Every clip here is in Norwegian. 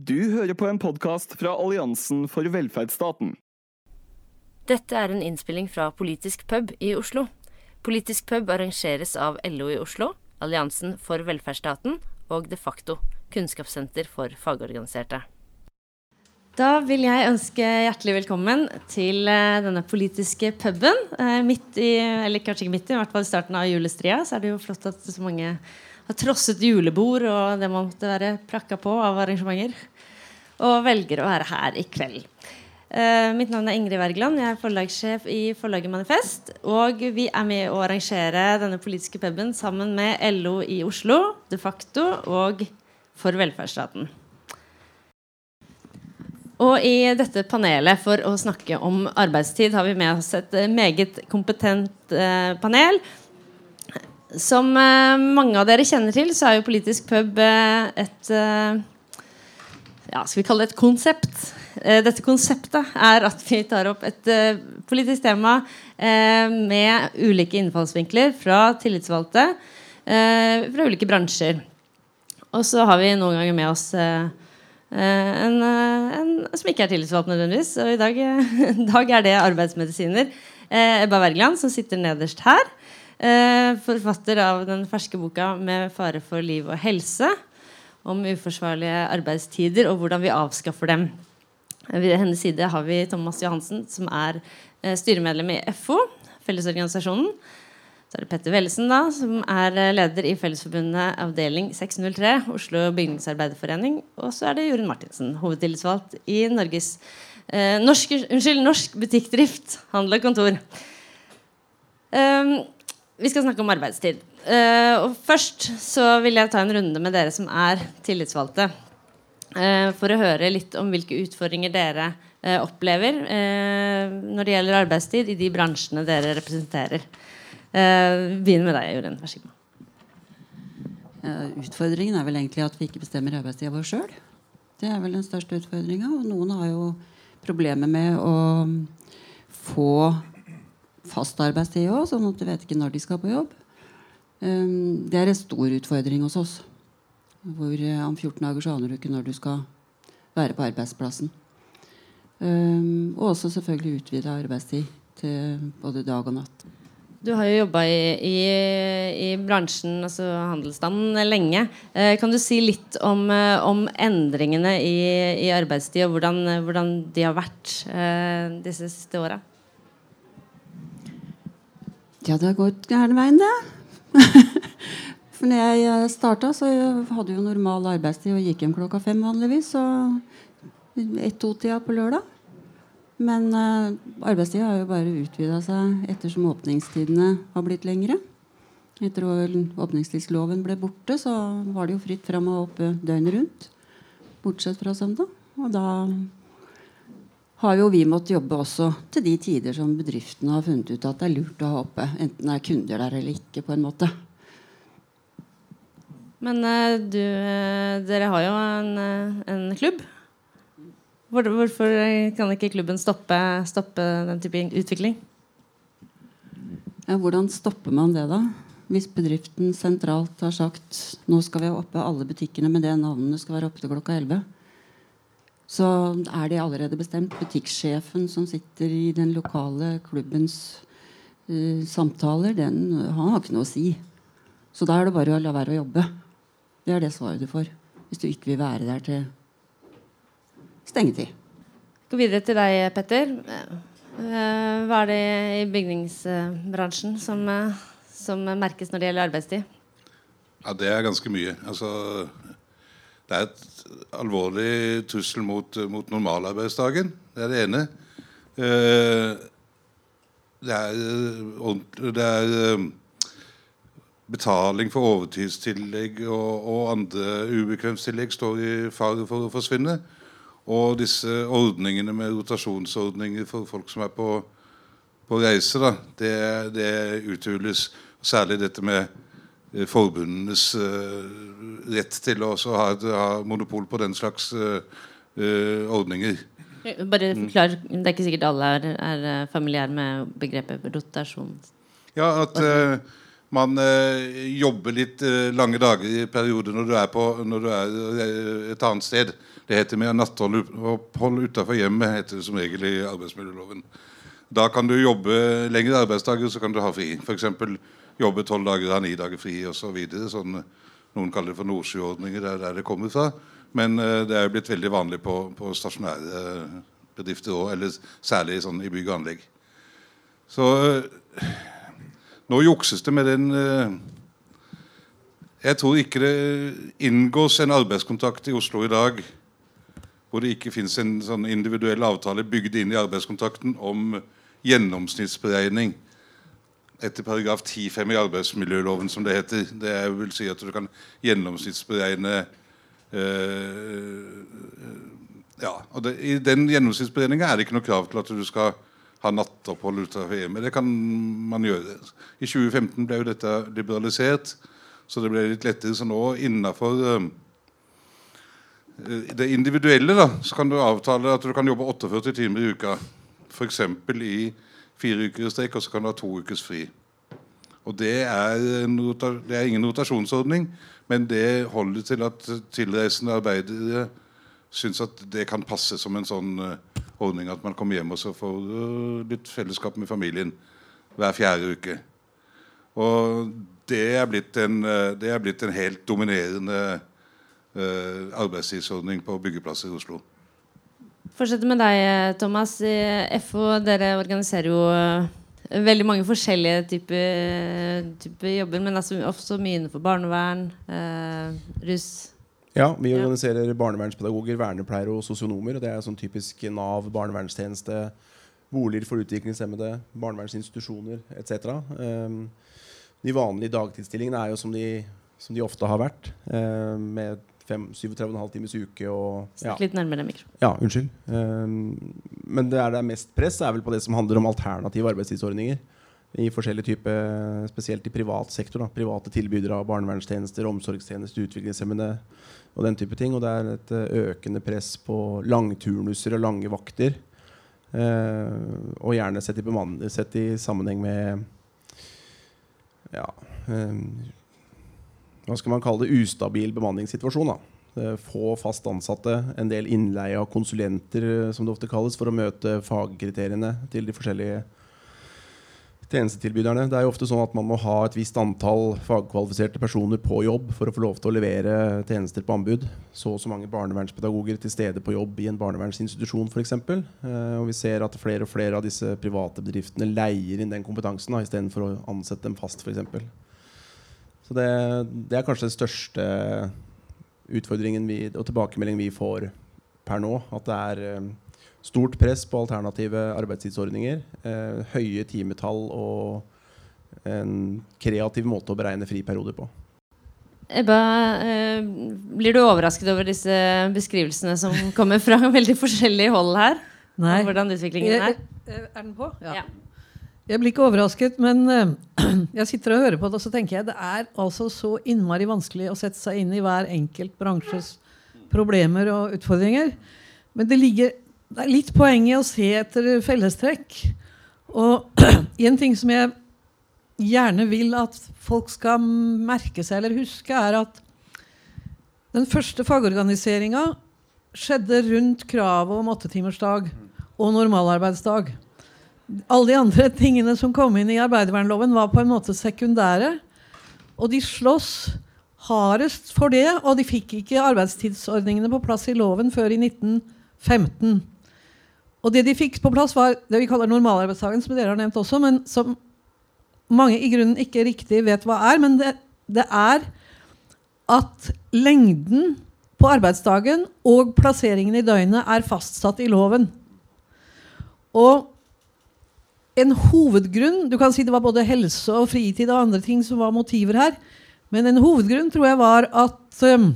Du hører på en podkast fra Alliansen for velferdsstaten. Dette er en innspilling fra Politisk pub i Oslo. Politisk pub arrangeres av LO i Oslo, Alliansen for velferdsstaten og De facto, kunnskapssenter for fagorganiserte. Da vil jeg ønske hjertelig velkommen til eh, denne politiske puben. Eh, midt i, eller kanskje ikke midt i, i hvert fall i starten av julestria, så er det jo flott at så mange har trosset julebord og det man måtte være prakka på av arrangementer, og velger å være her i kveld. Uh, mitt navn er Ingrid Wergeland. Jeg er forlagssjef i forlaget Manifest. Og vi er med å arrangere denne politiske puben sammen med LO i Oslo, De facto og For velferdsstaten. Og i dette panelet for å snakke om arbeidstid har vi med oss et meget kompetent uh, panel. Som uh, mange av dere kjenner til, så er jo Politisk pub et ja, Skal vi kalle det et konsept? Eh, dette konseptet er at vi tar opp et politisk tema med ulike innfallsvinkler fra tillitsvalgte fra ulike bransjer. Og så har vi noen ganger med oss Eh, en, eh, en, som ikke er tillitsvalgt nødvendigvis. Og i dag, dag er det arbeidsmedisiner. Eh, Ebba Wergeland, som sitter nederst her. forfatter av den ferske boka 'Med fare for liv og helse'. Om uforsvarlige arbeidstider og hvordan vi avskaffer dem. Ved hennes side har vi Thomas Johansen, som er styremedlem i FO, Fellesorganisasjonen. Så er det Petter Wellesen, da, som er eh, leder i Fellesforbundet avdeling 603, Oslo bygningsarbeiderforening. Og så er det Jorunn Martinsen, hovedtillitsvalgt i Norges eh, norsk, unnskyld, norsk Butikkdrift, Handel og Kontor. Um, vi skal snakke om arbeidstid. Uh, og først så vil jeg ta en runde med dere som er tillitsvalgte. Uh, for å høre litt om hvilke utfordringer dere uh, opplever når det gjelder arbeidstid i de bransjene dere representerer. Begynner med deg, Jorunn. Vær så god. Utfordringen er vel egentlig at vi ikke bestemmer arbeidstida vår sjøl. Det er vel den største utfordringa. Og noen har jo problemer med å få fast arbeidstid òg, sånn at de vet ikke når de skal på jobb. Um, det er en stor utfordring hos oss. Hvor uh, om 14 dager så aner du ikke når du skal være på arbeidsplassen. Um, og også selvfølgelig utvida arbeidstid til både dag og natt. Du har jo jobba i, i, i, bransjen, altså handelsstanden, lenge. Eh, kan du si litt om, eh, om endringene i, i, arbeidstid, og hvordan, hvordan, de har vært eh, disse siste åra? Ja, det har gått gærne veien, det. For når jeg eh, starta, så hadde jeg jo normal arbeidstid og gikk hjem klokka fem vanligvis. Og ett-to-tida på lørdag. Men uh, arbeidstida har jo bare utvida seg ettersom åpningstidene har blitt lengre. Etter at åpningstidsloven ble borte, så var det jo fritt fram og oppe døgnet rundt. Bortsett fra søndag. Og da har jo vi måttet jobbe også til de tider som bedriftene har funnet ut at det er lurt å ha oppe. Enten det er kunder der eller ikke, på en måte. Men uh, du, uh, dere har jo en, en klubb Hvorfor kan ikke klubben stoppe, stoppe den type utvikling? Ja, hvordan stopper man det, da? Hvis bedriften sentralt har sagt nå skal vi ha oppe alle butikkene med det navnet skal være oppe til klokka 11, så er det allerede bestemt. Butikksjefen som sitter i den lokale klubbens uh, samtaler, den, han har ikke noe å si. Så da er det bare å la være å jobbe. Det er det svaret du får. Hvis du ikke vil være der til stengetid. Gå videre til deg, Petter. Eh, hva er det i bygningsbransjen som, eh, som merkes når det gjelder arbeidstid? Ja, Det er ganske mye. Altså, det er et alvorlig trussel mot, mot normalarbeidsdagen. Det er det ene. Eh, det er, det er betaling for overtidstillegg og, og andre ubekvemstillegg står i fare for å forsvinne. Og disse ordningene med rotasjonsordninger for folk som er på, på reise, da, det, det uthules. Særlig dette med eh, forbundenes rett til å ha, ha, monopol på den slags uh, uh, ordninger. Bare mm. forklar, Det er ikke sikkert alle er, er familiære med begrepet rotasjon? Ja, at man uh, jobber litt eh, lange dager i perioder når du er, på, når du er eh, et annet sted. Det heter mer nattopphold utenfor hjemmet, heter det som regel i arbeidsmiljøloven. Da kan du jobbe lengre arbeidsdager, så kan du ha fri. F.eks. jobbe tolv dager, ha ni dager fri osv. Så sånn, noen kaller det for Nordsjøordninger, det er der det kommer fra. Men uh, det er jo blitt veldig vanlig på, på stasjonære bedrifter òg, eller særlig sånn i bygg og anlegg. Så uh, nå jukses det med den Jeg tror ikke det inngås en arbeidskontrakt i Oslo i dag hvor det ikke fins en sånn individuell avtale bygd inn i arbeidskontrakten om gjennomsnittsberegning etter paragraf 10-5 i arbeidsmiljøloven, som det heter. Det vil si at du kan gjennomsnittsberegne øh, ja, og det, I den gjennomsnittsberegninga er det ikke noe krav til at du skal ha nattopphold utenfor hjemmet. Det kan man gjøre. I 2015 ble jo dette liberalisert, så det ble litt lettere. Så nå innafor øh, det individuelle da, så kan du avtale at du kan jobbe 48 timer i uka. F.eks. i fire uker i strekk, og så kan du ha to ukers fri. Og det er, det er, ingen rotasjonsordning, men det holder til at tilreisende arbeidere syns at det kan passe som en sånn uh, ordning at man kommer hjem og så får uh, litt fellesskap med familien hver fjerde uke. Og det er blitt en, det er blitt en helt dominerende arbeidstidsordning på byggeplasser i Oslo. Fortsette med deg, Thomas. I FO dere organiserer jo eh, veldig mange forskjellige typer, typer jobber, men altså også mye innenfor barnevern, eh, russ. Ja, vi organiserer ja. barnevernspedagoger, vernepleiere og sosionomer. Og det er sånn typisk Nav, barnevernstjeneste, boliger for utviklingshemmede, barnevernsinstitusjoner etc. Um, ehm, de vanlige dagtidsstillingene er jo som de, som de ofte har vært, um, med 37,5 timers uke. Og, ja. Litt nærmere mikrofonen. Ja, unnskyld. Um, men det er det mest press er vel på det som handler om alternative arbeidstidsordninger. I forskjellige typer, Spesielt i privat sektor. Da. Private tilbydere av barnevernstjenester, omsorgstjenester, utviklingshemmede og den type ting. Og det er et eh, økende press på langturnuser og lange vakter. Uh, og gjerne sett i, sett i sammenheng med ja, um, hva skal man kalle det, ustabil bemanningssituasjon. da. Få fast ansatte, en del innleie av konsulenter, eh, som det ofte kalles, for å møte fagkriteriene til de forskjellige tjenestetilbyderne. Det er jo ofte sånn at Man må ha et visst antall fagkvalifiserte personer på jobb for å få lov til å levere tjenester på anbud. Så og så mange barnevernspedagoger til stede på jobb i en barnevernsinstitusjon f.eks. Eh, og vi ser at flere og flere av disse private bedriftene leier inn den kompetansen istedenfor å ansette dem fast f.eks. Så det, det, er kanskje den største utfordringen vi, og tilbakemeldingen vi får per nå. At det er um, stort press på alternative arbeidstidsordninger. Eh, høye timetall og en kreativ måte å beregne friperioder på. Ebba, eh, blir du overrasket over disse beskrivelsene som kommer fra veldig forskjellige hold her? Nei. hvordan utviklingen er? Er den på? Ja. ja. Jeg blir ikke overrasket, men uh, jeg sitter og hører på det, og så tenker jeg det er altså så innmari vanskelig å sette seg inn i hver enkelt bransjes problemer og utfordringer. Men det ligger det er litt poeng i å se etter fellestrekk. Og en ting som jeg gjerne vil at folk skal merke seg eller huske, er at den første fagorganiseringa skjedde rundt kravet om åttetimersdag og normalarbeidsdag alle de andre tingene som kom inn i arbeidervernloven, var på en måte sekundære. Og de sloss hardest for det, og de fikk ikke arbeidstidsordningene på plass i loven før i 1915. Og det de fikk på plass, var det vi kaller normalarbeidsdagen, som dere har nevnt også, men som mange i grunnen ikke riktig vet hva er. Men det, det er at lengden på arbeidsdagen og plasseringen i døgnet er fastsatt i loven. Og en hovedgrunn Du kan si det var både helse og fritid og andre ting som var motiver her. Men en hovedgrunn tror jeg var at um,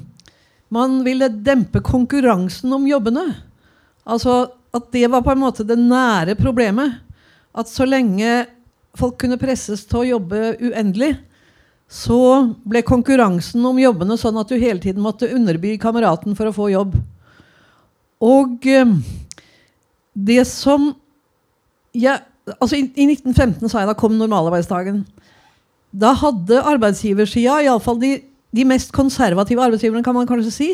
man ville dempe konkurransen om jobbene. Altså at det var på en måte det nære problemet. At så lenge folk kunne presses til å jobbe uendelig, så ble konkurransen om jobbene sånn at du hele tiden måtte underby kameraten for å få jobb. Og um, det som jeg altså i, i, 1915 sa jeg da kom normalarbeidsdagen. da hadde arbeidsgiversida, iallfall de, de mest konservative arbeidsgiverne, kan man kanskje si,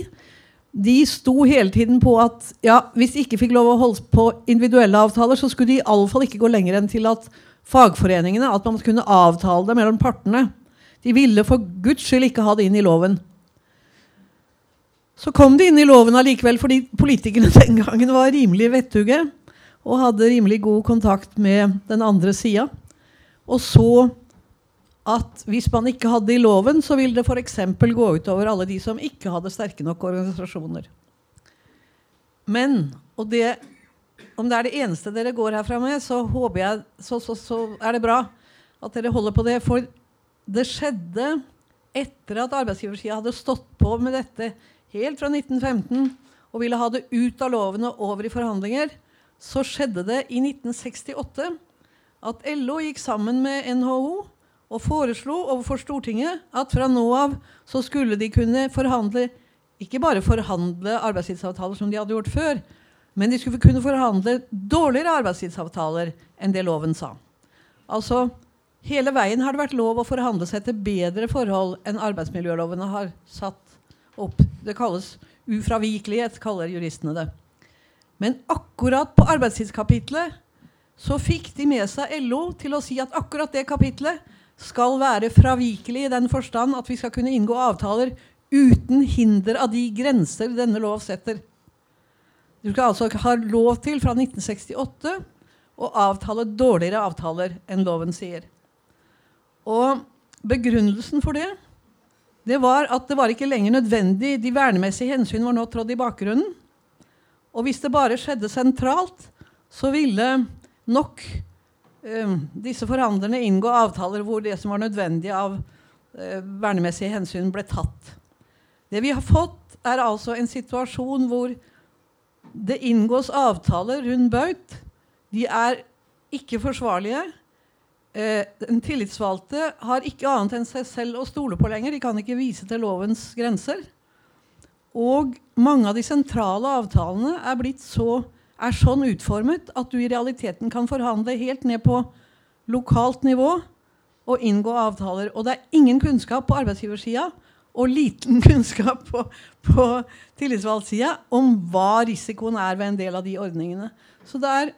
de sto hele tiden på at ja, hvis de ikke fikk lov å holde på individuelle avtaler, så skulle de iallfall ikke gå lenger enn til at fagforeningene at man kunne avtale det mellom partene. De ville for guds skyld ikke ha det inn i loven. Så kom det inn i loven allikevel, fordi politikerne den gangen var rimelig vettugge og hadde rimelig god kontakt med den andre sida. Og så at hvis man ikke hadde det i loven, så ville det f.eks. gå utover alle de som ikke hadde sterke nok organisasjoner. Men, og det, om det er det eneste dere går herfra med, så håper jeg, så, så, så er det bra at dere holder på det. For det skjedde etter at arbeidsgiversida hadde stått på med dette helt fra 1915 og ville ha det ut av lovene og over i forhandlinger, så skjedde det i 1968 at LO gikk sammen med NHO og foreslo overfor Stortinget at fra nå av så skulle de kunne forhandle ikke bare forhandle arbeidstidsavtaler som de hadde gjort før, men de skulle kunne forhandle dårligere arbeidstidsavtaler enn det loven sa. Altså, Hele veien har det vært lov å forhandle seg til bedre forhold enn arbeidsmiljølovene har satt opp. Det kalles ufravikelighet, kaller juristene det. Men akkurat på arbeidstidskapitlet så fikk de med seg LO til å si at akkurat det kapitlet skal være fravikelig i den forstand at vi skal kunne inngå avtaler uten hinder av de grenser denne lov setter. Du skal altså ha lov til fra 1968 å avtale dårligere avtaler enn loven sier. Og begrunnelsen for det det var at det var ikke lenger nødvendig. De vernemessige hensyn var nå trådt i bakgrunnen. Og hvis det bare skjedde sentralt, så ville nok eh, disse forhandlerne inngå avtaler hvor det som var nødvendig av eh, vernemessige hensyn, ble tatt. Det vi har fått, er altså en situasjon hvor det inngås avtaler rundt baut. De er ikke forsvarlige. Eh, tillitsvalgte har ikke annet enn seg selv å stole på lenger. De kan ikke vise til lovens grenser. Og mange av de sentrale avtalene er, så, er sånn utformet at du i realiteten kan forhandle helt ned på lokalt nivå og inngå avtaler. Og det er ingen kunnskap på arbeidsgiversida og liten kunnskap på, på tillitsvalgtsida om hva risikoen er ved en del av de ordningene. Så det er,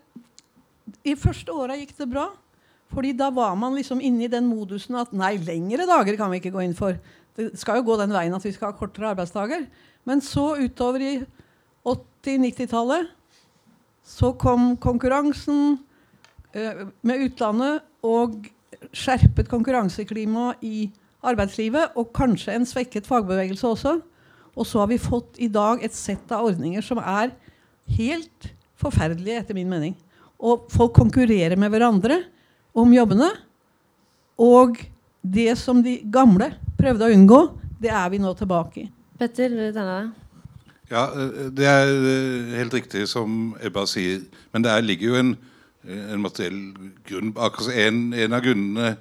I første åra gikk det bra. Fordi da var man liksom inne i den modusen at nei, lengre dager kan vi ikke gå inn for. Det skal jo gå den veien at vi skal ha kortere arbeidsdager. Men så utover i 80-90-tallet så kom konkurransen eh, med utlandet og skjerpet konkurranseklima i arbeidslivet, og kanskje en svekket fagbevegelse også. Og så har vi fått i dag et sett av ordninger som er helt forferdelige, etter min mening. Og folk konkurrerer med hverandre om jobbene. Og det som de gamle prøvde å unngå, det er vi nå tilbake i. Petter, denne Ja, eh, det er eh, helt riktig som Ebba sier. Men det ligger jo en, en materiell grunn en, en, av grunnene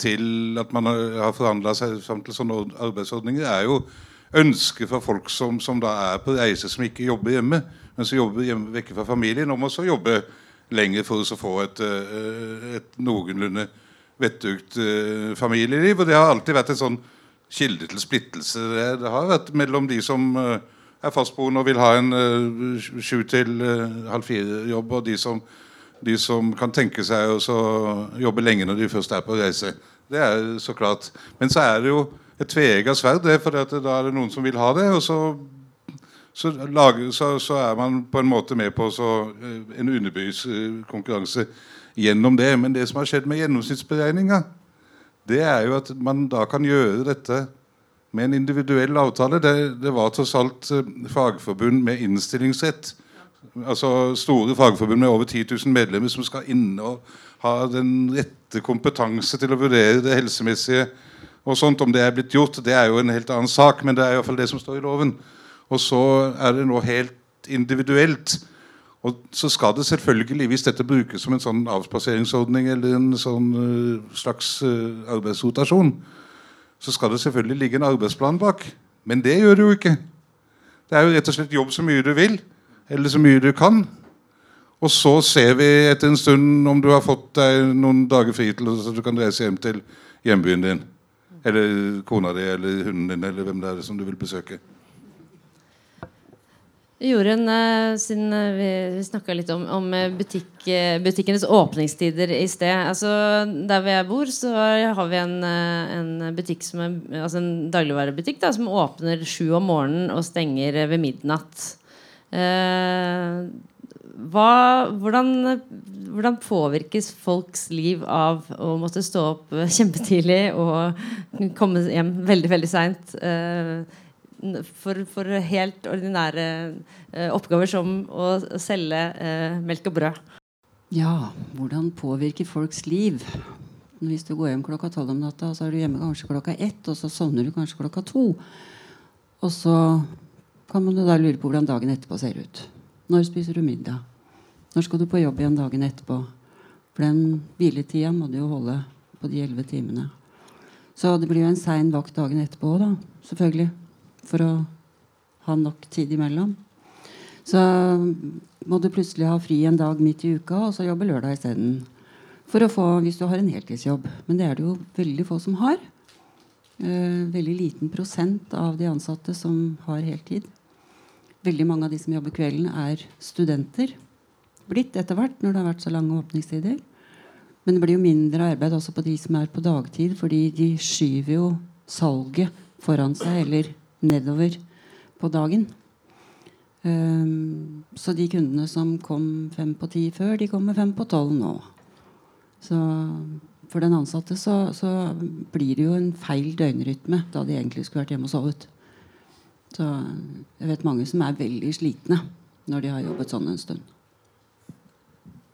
til at man har forhandla seg fram til sånne arbeidsordninger, er jo ønsket fra folk som, som, da er på reise, som ikke jobber hjemme, men som jobber hjemme vekke fra familien, om å jobbe lenger for å få et, eh, et noenlunde vettugt eh, familieliv. Og det har alltid vært en sånn kilde til splittelse. Det har vært mellom de som eh, er fastboende og vil ha en sju til halv fire-jobb, og de som, de som, kan tenke seg å jobbe lenge når de først er på reise. Det er så klart. Men så er det jo et tveegga sverd, for da er det noen som vil ha det. og så så, lager, så, så, er man på en måte med på eh, en underbyskonkurranse gjennom det. Men det som har skjedd med gjennomsnittsberegninga, det er jo at man da kan gjøre dette med en individuell avtale. Det, det var tross alt eh, fagforbund med innstillingsrett. Altså store fagforbund med over 10 000 medlemmer som skal inne og ha den rette kompetanse til å vurdere det helsemessige. og sånt, Om det er blitt gjort, det er jo en helt annen sak, men det er i hvert fall det som står i loven. Og så er det nå helt individuelt. Og så skal det selvfølgelig, hvis dette brukes som en sånn avspaseringsordning eller en sånn uh, slags uh, arbeidsrotasjon, så skal det selvfølgelig ligge en arbeidsplan bak. Men det gjør det jo ikke. Det er jo rett og slett jobb så mye du vil, eller så mye du kan. Og så ser vi etter en stund om du har fått deg noen dager fri til så du kan reise hjem til hjembyen din. Eller kona di eller hunden din eller hvem det er som du vil besøke. Jorunn, eh, siden eh, vi, vi snakka litt om, om eh, butikk, butikkenes åpningstider i sted. Altså, der hvor jeg bor, så har vi en, en altså en dagligvarebutikk da, som åpner sju om morgenen og stenger ved midnatt. Eh, hva, hvordan, hvordan, påvirkes folks liv av å måtte stå opp kjempetidlig og komme hjem veldig, veldig seint? Eh, for, for, helt ordinære eh, oppgaver som å selge eh, melk og brød. Ja, hvordan påvirker folks liv? Hvis du går hjem klokka tolv om natta, så er du hjemme kanskje klokka ett, og så sovner du kanskje klokka to. Og så kan man jo da lure på hvordan dagen etterpå ser ut. Når spiser du middag? Når skal du på jobb igjen dagen etterpå? For den hviletida må du jo holde på de elleve timene. Så det blir jo en sein vakt dagen etterpå òg, da. Selvfølgelig for å ha nok tid imellom. Så må du plutselig ha fri en dag midt i uka og så jobbe lørdag isteden. For å få, hvis du har en heltidsjobb. Men det er det jo veldig få som har. Eh, veldig liten prosent av de ansatte som har heltid. Veldig mange av de som jobber kvelden, er studenter. Blitt etter hvert når det har vært så lange åpningstider. Men det blir jo mindre arbeid også på de som er på dagtid, fordi de skyver jo salget foran seg eller nedover på dagen. Um, så de kundene som kom fem på ti før, de kommer fem på tolv nå. Så for den ansatte så, så, blir det jo en feil døgnrytme da de egentlig skulle vært hjemme og sovet. Så jeg vet mange som er veldig slitne når de har jobbet sånn en stund.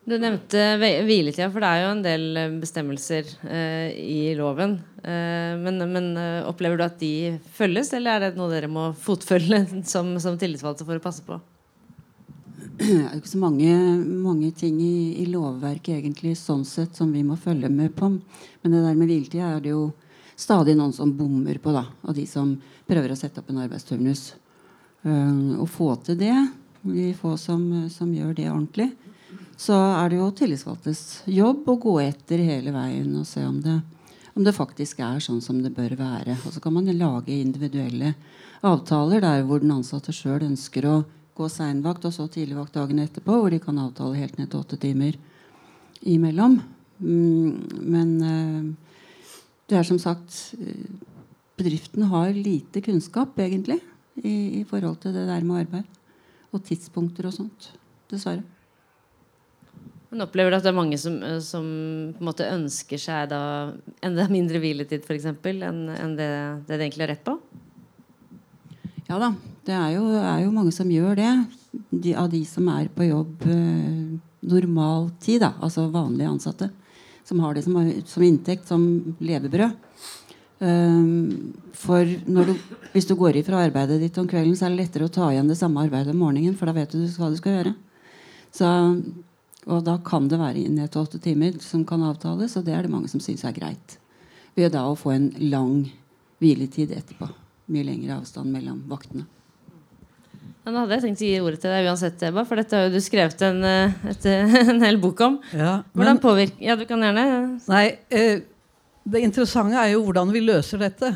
Du nevnte hviletida, for det er jo en del eh, bestemmelser eh, i loven. Eh, men, men, eh, opplever du at de følges, eller er det noe dere må fotfølge som, som tillitsvalgte for å passe på? Det er ikke så mange, mange ting i, i, lovverket egentlig sånn sett som vi må følge med på. Men det der med hviletid er det jo stadig noen som bommer på, da. Og de som prøver å sette opp en arbeidsturnus. Uh, å få til det, vi få som, som gjør det ordentlig, så er det jo tillitsvalgtes jobb å gå etter hele veien og se om det, om det faktisk er sånn som det bør være. Og så kan man lage individuelle avtaler der hvor den ansatte sjøl ønsker å gå seinvakt og så tidligvakt dagen etterpå, hvor de kan avtale helt ned til åtte timer imellom. Mm, men eh, det er som sagt Bedriften har lite kunnskap, egentlig, i, i forhold til det der med arbeid. Og tidspunkter og sånt. Dessverre. Men Opplever du at det er mange som, eh, som på en måte ønsker seg da enda mindre hviletid eksempel, enn en det, det de egentlig har rett på? Ja da. Det er jo, er jo mange som gjør det. De, av de som er på jobb eh, normal tid, da, altså vanlige ansatte. Som har det som, som inntekt, som levebrød. Um, for du, hvis du går ifra arbeidet ditt om kvelden, så er det lettere å ta igjen det samme arbeidet om morgenen. For da vet du hva du skal gjøre. Så og da kan det være ned til åtte timer som kan avtales, og det er det mange som syns er greit. Ved da å få en lang hviletid etterpå. Mye lengre avstand mellom vaktene. Ja, nå hadde jeg tenkt å gi ordet til deg uansett, Eba, for dette har du skrevet en, eh, et, en hel bok om. Ja, hvordan påvirker Ja, du kan gjerne Nei, eh, det interessante er jo hvordan vi løser dette.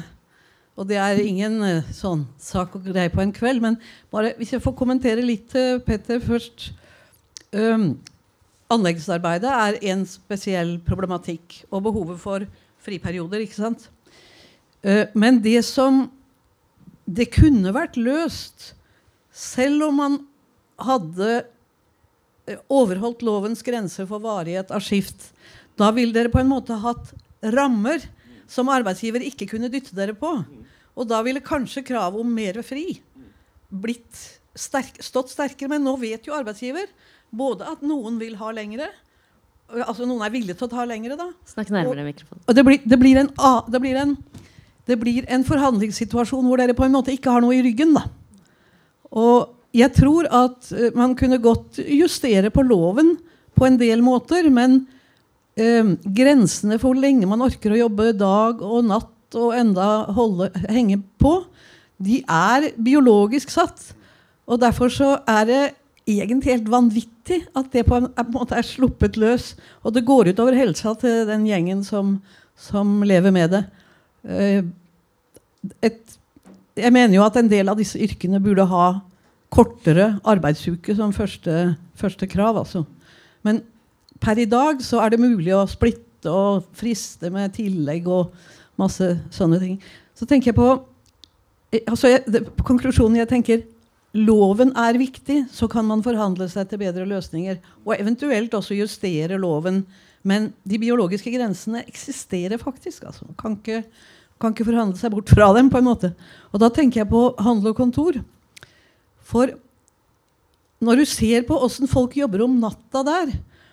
Og det er ingen eh, sånn sak og greie på en kveld. Men bare, hvis jeg får kommentere litt, eh, Petter, først. Um, Anleggsarbeidet er en spesiell problematikk og behovet for friperioder. ikke sant? Uh, men det som Det kunne vært løst selv om man hadde uh, overholdt lovens grenser for varighet av skift. Da ville dere på en måte hatt rammer som arbeidsgiver ikke kunne dytte dere på. Og da ville kanskje kravet om mer fri blitt sterk, stått sterkere. Men nå vet jo arbeidsgiver både at noen vil ha lengre Altså noen er villige til å ta lengre, da. Snakk nærmere mikrofonen. Og det blir, det, blir en, det, blir en, det blir en forhandlingssituasjon hvor dere på en måte ikke har noe i ryggen. da. Og jeg tror at uh, man kunne godt justere på loven på en del måter, men eh, grensene for hvor lenge man orker å jobbe dag og natt og enda holde, henge på, de er biologisk satt. Og derfor så er det egentlig helt vanvittig at det på en, måte er sluppet løs. Og det går utover helsa til den gjengen som, som lever med det. Eh, et, jeg mener jo at en del av disse yrkene burde ha kortere arbeidsuke som første, første krav. Altså. Men per i dag så er det mulig å splitte og friste med tillegg og masse sånne ting. Så tenker jeg på eh, altså jeg, det, konklusjonen jeg tenker loven er viktig, så kan man forhandle seg til bedre løsninger. Og eventuelt også justere loven. Men de biologiske grensene eksisterer faktisk. Altså. Kan ikke, kan ikke forhandle seg bort fra dem. på en måte. Og da tenker jeg på handel og kontor. For når du ser på åssen folk jobber om natta der,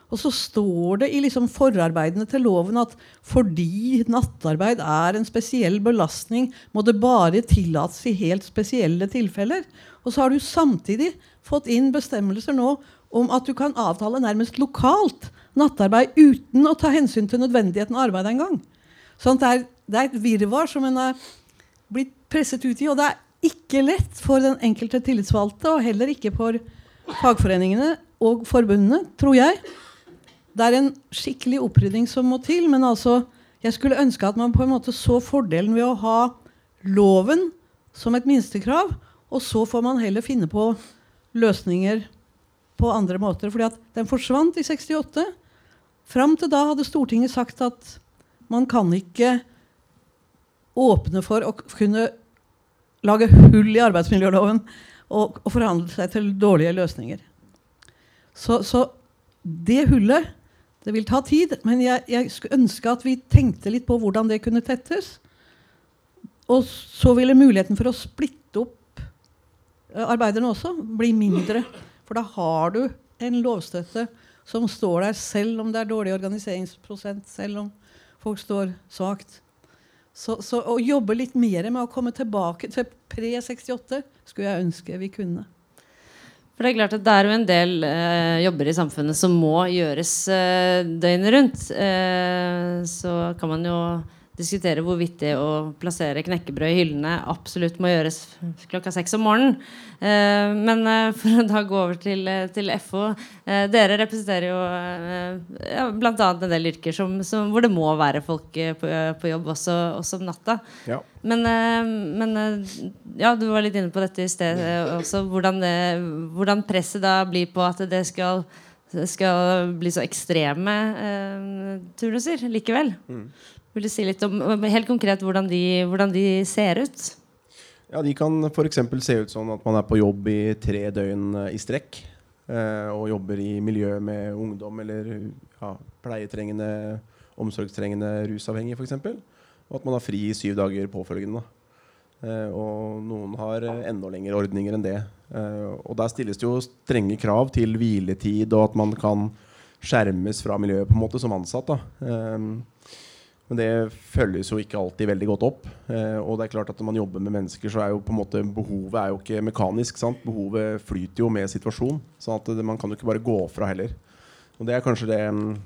og så står det i liksom forarbeidene til loven at fordi nattarbeid er en spesiell belastning, må det bare tillates i helt spesielle tilfeller. Og så har du samtidig fått inn bestemmelser nå om at du kan avtale nærmest lokalt nattarbeid uten å ta hensyn til nødvendigheten av arbeid engang. Sånn det, er, det er et virvar som en har blitt presset ut i. Og det er ikke lett for den enkelte tillitsvalgte, og heller ikke for fagforeningene og forbundene, tror jeg. Det er en skikkelig opprydding som må til. Men altså, jeg skulle ønske at man på en måte så fordelen ved å ha loven som et minstekrav, og så får man heller finne på løsninger på andre måter. fordi at den forsvant i 68. Fram til da hadde Stortinget sagt at man kan ikke åpne for å kunne lage hull i arbeidsmiljøloven og, og forhandle seg til dårlige løsninger. Så, så det hullet det vil ta tid, men jeg, jeg skulle ønske at vi tenkte litt på hvordan det kunne tettes. Og så ville muligheten for å splitte arbeiderne også blir mindre. For da har du en lovstøtte som står der selv om det er dårlig organiseringsprosent, selv om folk står svakt. Så, så å jobbe litt mer med å komme tilbake til pre-68 skulle jeg ønske vi kunne. For Det er klart at det er jo en del eh, jobber i samfunnet som må gjøres eh, døgnet rundt. Eh, så kan man jo diskutere hvorvidt det å plassere knekkebrød i hyllene absolutt må gjøres klokka seks om morgenen. Eh, men eh, for å da gå over til, eh, til FO Dere representerer jo ja, bl.a. en del yrker som, som, hvor det må være folk på, på jobb også, også, om natta. Ja. Men, men, ja, du var litt inne på dette i sted også. Hvordan, det, hvordan presset da blir på at det skal skal bli så ekstreme eh, turnuser likevel. Mm. Vil du si litt om helt konkret hvordan de, hvordan de ser ut? Ja, De kan f.eks. se ut sånn at man er på jobb i tre døgn eh, i strekk. Eh, og jobber i miljø med ungdom eller ja, pleietrengende, omsorgstrengende rusavhengige f.eks. Og at man har fri i syv dager påfølgende. Eh, og noen har enda lengre ordninger enn det. Og der stilles det jo strenge krav til hviletid og at man kan skjermes fra miljøet på en måte som ansatt. da. Eh, men det følges jo ikke alltid veldig godt opp. Eh, og det er klart at når man jobber med mennesker, så er jo på en måte behovet er jo ikke mekanisk. sant? Behovet flyter jo med situasjonen. sånn at man kan jo ikke bare gå fra heller. Og det er kanskje det um,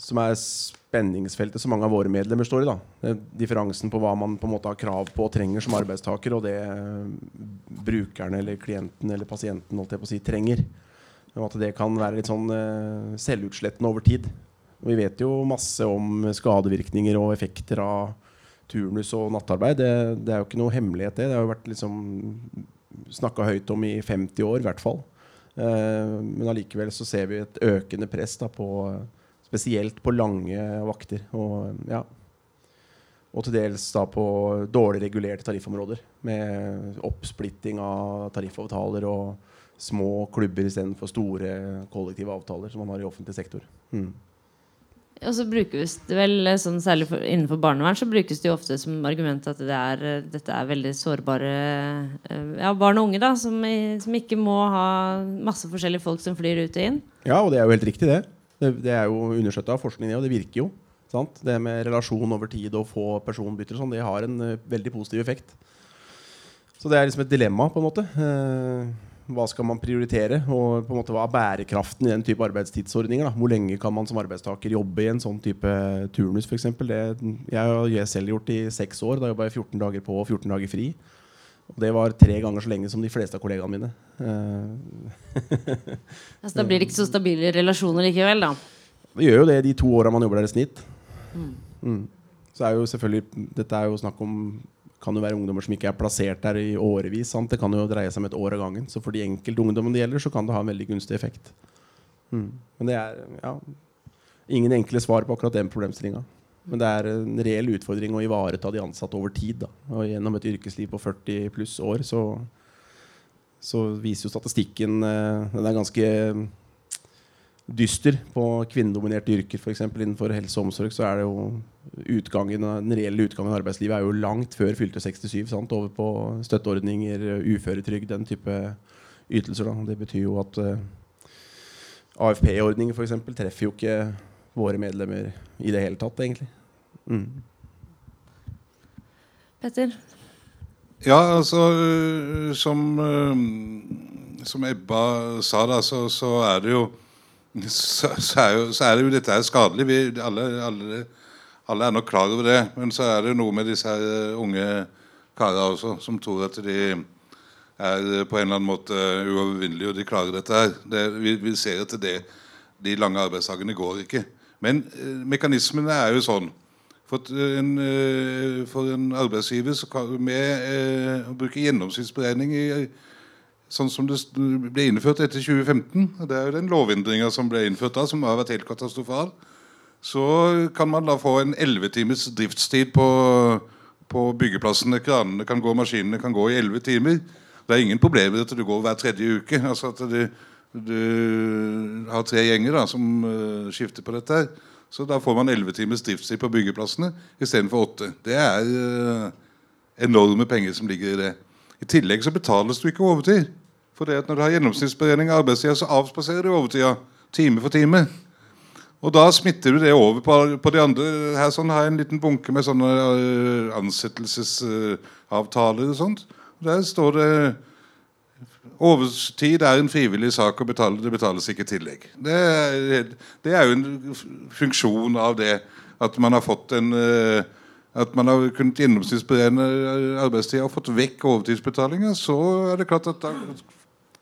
som er spenningsfeltet som mange av våre medlemmer står i. da. Differansen på hva man på en måte har krav på og trenger som arbeidstaker, og det brukeren brukerne eller klienten eller pasienten holdt jeg på å si, trenger. Og at det kan være litt sånn selvutslettende over tid. Vi vet jo masse om skadevirkninger og effekter av turnus og nattarbeid. Det, det er jo ikke noe hemmelighet, det. Det har jo vært liksom snakka høyt om i 50 år, i hvert fall. Eh, men allikevel så ser vi et økende press da, på Spesielt på lange vakter. Og, ja. og til dels da på dårlig regulerte tariffområder. Med oppsplitting av tariffavtaler og små klubber istedenfor store kollektive avtaler som man har i offentlig sektor. Mm. Og så brukes det vel, eh, sånn, Særlig for, innenfor barnevern så brukes det jo ofte som argument at det er, eh, dette er veldig sårbare eh, ja, barn og unge da, som, som, ikke må ha masse forskjellige folk som flyr ut og inn. Ja, og det er jo helt riktig, det. Det, det er jo understøtta av forskning, og det virker jo. Sant? Det med relasjon over tid og få personbytter sånn, det har en veldig positiv effekt. Så det er liksom et dilemma, på en måte. Uh, hva skal man prioritere? Og på en måte hva er bærekraften i den type arbeidstidsordninger? Da? Hvor lenge kan man som arbeidstaker jobbe i en sånn type turnus f.eks.? Jeg har selv gjort i seks år. Da jobba jeg 14 dager på og 14 dager fri. Og det var tre ganger så lenge som de fleste av kollegaene mine. altså, da blir det ikke så stabile relasjoner likevel, da? Det gjør jo det de to åra man jobber der i snitt. Mm. Mm. Så er jo selvfølgelig Dette er jo snakk om kan jo være ungdommer som ikke er plassert der i årevis. Sant? Det kan jo dreie seg om et år av gangen. Så for de enkelte ungdommene det gjelder, så kan det ha en veldig gunstig effekt. Mm. Men det er ja, ingen enkle svar på akkurat den problemstillinga. Men det er en reell utfordring å ivareta de ansatte over tid. Da. Og gjennom et yrkesliv på 40 pluss år så, så viser jo statistikken eh, Den er ganske dyster på kvinnedominerte yrker, f.eks. innenfor helse og omsorg, så er det jo utgangen, den reelle utgangen av arbeidslivet er jo langt før fylte 67. Sant? Over på støtteordninger, uføretrygd, den type ytelser. Da. Det betyr jo at uh, AFP-ordninger f.eks. treffer jo ikke våre medlemmer i det hele tatt, egentlig. Mm. Petter? Ja, altså Som, som Ebba sa, da, så, så er det jo så, så, er jo, så, er det jo dette er skadelig. Vi, alle, alle, alle, er nok klar over det. Men så er det noe med disse her eh, unge karene også, som tror at de er på en eller annen måte uovervinnelige, og de klarer dette her. Det, vi, vi, ser at det, de lange arbeidsdagene går ikke. Men eh, mekanismene er jo sånn. For en, eh, for en arbeidsgiver så kan, med eh, å bruke gjennomsnittsberegning i sånn som det ble innført etter 2015. Det er jo den lovendringa som ble innført da, som har vært helt katastrofal. Så kan man da få en 11 times driftstid på, på byggeplassene. Kranene kan gå, maskinene kan gå i 11 timer. Det er ingen problemer at du går hver tredje uke. altså at du, du har tre gjenger da, som uh, skifter på dette. her. Så da får man 11 timers driftstid på byggeplassene istedenfor åtte. Det er uh, enorme penger som ligger i det. I tillegg så betales du ikke overtid. For det at når du har gjennomsnittsberegning av arbeidstida, så avspaserer du overtida time for time. Og da smitter du det over på, på de andre. Her sånn har jeg en liten bunke med sånne uh, ansettelsesavtaler og sånt. Der står det Overtid er en frivillig sak å betale. Det betales ikke tillegg. Det er, det er jo en funksjon av det at man har fått en uh, at man har kunnet gjennomsnittsberegne arbeidstida og fått vekk overtidsbetalinga, så er det klart at da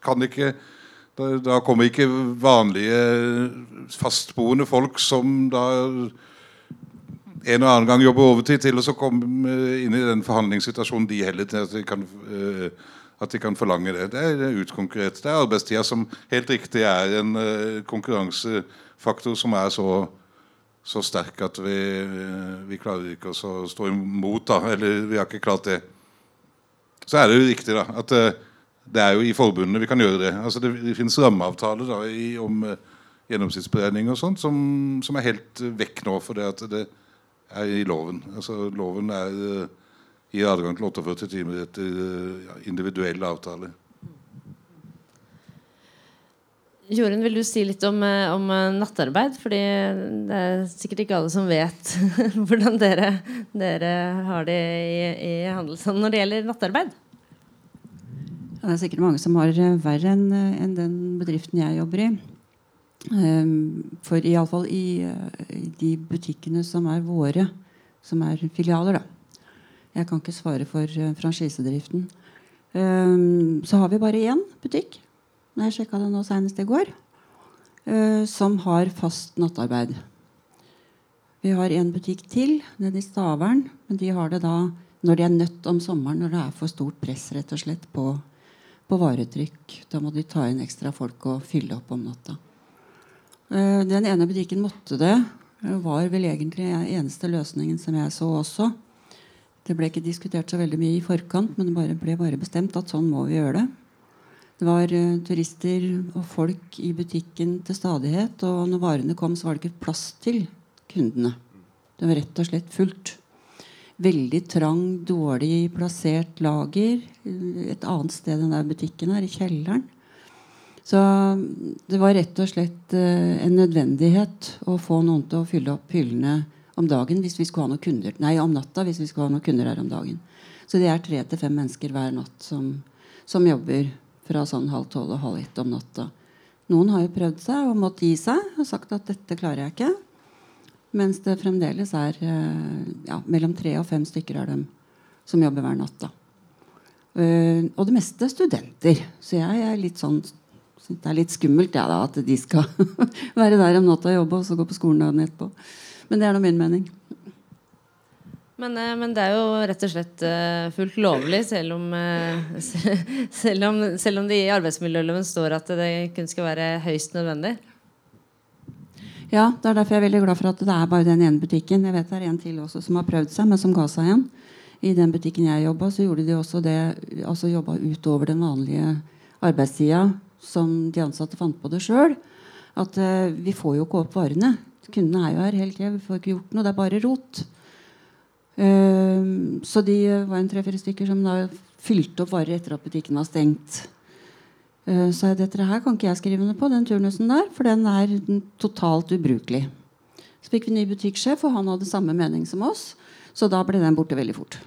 kan ikke da, da kommer ikke vanlige fastboende folk som da en og annen gang jobber overtid, til å komme inn i den forhandlingssituasjonen de heller til at de kan, uh, at de kan forlange det. Det er utkonkurrert. Det er arbeidstida som helt riktig er en uh, konkurransefaktor som er så, så sterk at vi, vi klarer ikke å stå imot. da, Eller vi har ikke klart det. Så er det jo riktig da, at det er jo i forbundene vi kan gjøre det. Altså Det, det finnes rammeavtaler da, i, om uh, gjennomsnittsberegning og sånt som, som, er helt uh, vekk nå, for det at det er i loven. Altså Loven er, uh, gir adgang til 48 timer etter uh, individuell avtale. Jorunn, vil du si litt om, om, nattarbeid? Fordi det er sikkert ikke alle som vet hvordan dere, dere har det i, i Handelsstand når det gjelder nattarbeid? Det er sikkert mange som har eh, verre enn eh, en den bedriften jeg jobber i. Um, for iallfall i, uh, i de butikkene som er våre, som er filialer, da. Jeg kan ikke svare for franchisedriften. Um, så har vi bare én butikk. Jeg sjekka det nå senest i går. Som har fast nattarbeid. Vi har en butikk til nede i Stavern. Men de har det da når de er nødt om sommeren, når det er for stort press rett og slett på på varetrykk. Da må de ta inn ekstra folk og fylle opp om natta. Eh, den ene butikken måtte det. Var vel egentlig eneste løsningen som jeg så også. Det ble ikke diskutert så veldig mye i forkant, men det bare ble bare bestemt at sånn må vi gjøre det. Det var uh, turister og folk i butikken til stadighet, og når varene kom, så var det ikke plass til kundene. Det var rett og slett fullt veldig trang, dårlig plassert lager et annet sted enn der butikken er, i kjelleren. Så det var rett og slett uh, en nødvendighet å få noen til å fylle opp hyllene om dagen hvis vi skulle ha noen kunder Nei, om natta hvis vi skulle ha noen kunder her om dagen. Så det er tre til fem mennesker hver natt som, som jobber fra sånn halv tolv og halv ett om natta. Noen har jo prøvd seg og måttet gi seg og sagt at dette klarer jeg ikke. Mens det fremdeles er eh, ja, mellom tre og fem stykker av dem som jobber hver natt. da. Uh, og det meste er studenter. Så jeg er litt sånn synes det er litt skummelt ja, da, at de skal være der om natta og jobbe, og så gå på skolen dagen etterpå. Men det er nå min mening. Men, eh, men, det er jo rett og slett fullt lovlig, selv om, selv, om, selv om, det i arbeidsmiljøloven står at det kun skal være høyst nødvendig. Ja, det er derfor jeg er veldig glad for at det er bare den ene butikken. Jeg vet det er en til også som har prøvd seg, men som ga seg igjen. I den butikken jeg jobba, så gjorde de også det, altså jobba utover den vanlige arbeidstida som de ansatte fant på det sjøl. At uh, vi får jo ikke opp varene. Kundene er jo her hele tida. Vi får ikke gjort noe. Det er bare rot. Ehm, så de var en tre-fire stykker som da fylte opp varer etter at butikken var stengt. Uh, så dette her kan ikke jeg skrive under på, den turnusen der, for den er totalt ubrukelig. Så fikk vi ny butikksjef, og han hadde samme mening som oss. Så da ble den borte veldig fort.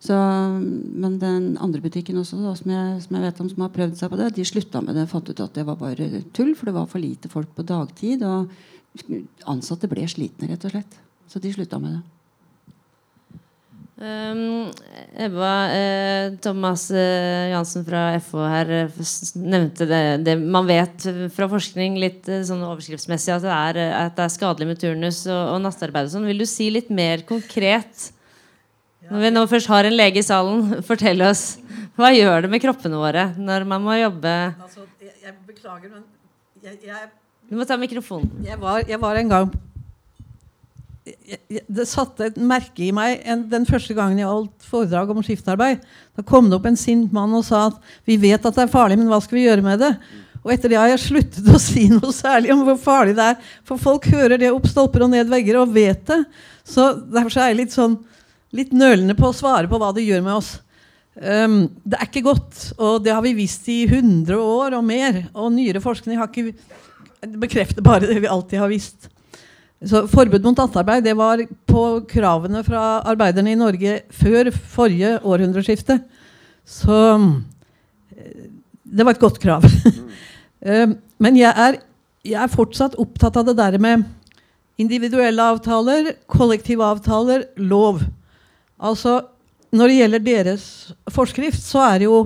Så, men den andre butikken også, da, som, jeg, som, jeg, vet om som har prøvd seg på det, de slutta med det. Fant ut at det var bare tull, for det var for lite folk på dagtid. Og ansatte ble slitne, rett og slett. Så de slutta med det. Um, Ebba, eh, Thomas eh, Jansen fra FH her eh, nevnte det, det, man vet fra forskning litt eh, sånn overskriftsmessig at det, er, eh, at det er skadelig med turnus og, og nattarbeid. Og sånn. Vil du si litt mer konkret? Når vi nå først har en lege i salen, fortell oss. Hva gjør det med kroppene våre når man må jobbe altså, jeg, jeg, beklager, men jeg, jeg, Du må ta mikrofonen. Jeg var, var en gang det satte et merke i meg en, den første gangen jeg holdt foredrag om skiftarbeid. Da kom det opp en sint mann og sa at vi vet at det er farlig, men hva skal vi gjøre med det? Og etter det har jeg sluttet å si noe særlig om hvor farlig det er. For folk hører det opp stolper og ned vegger og vet det. Så derfor er jeg litt sånn litt nølende på å svare på hva det gjør med oss. Um, det er ikke godt, og det har vi visst i 100 år og mer. Og nyere forskning har ikke bekrefter bare det vi alltid har visst. Så Forbud mot nattarbeid det var på kravene fra arbeiderne i Norge før forrige århundreskifte. Så eh, det var et godt krav. Mm. men jeg er, jeg er, fortsatt opptatt av det der med individuelle avtaler, kollektive avtaler, lov. Altså, Når det gjelder deres forskrift, så er det jo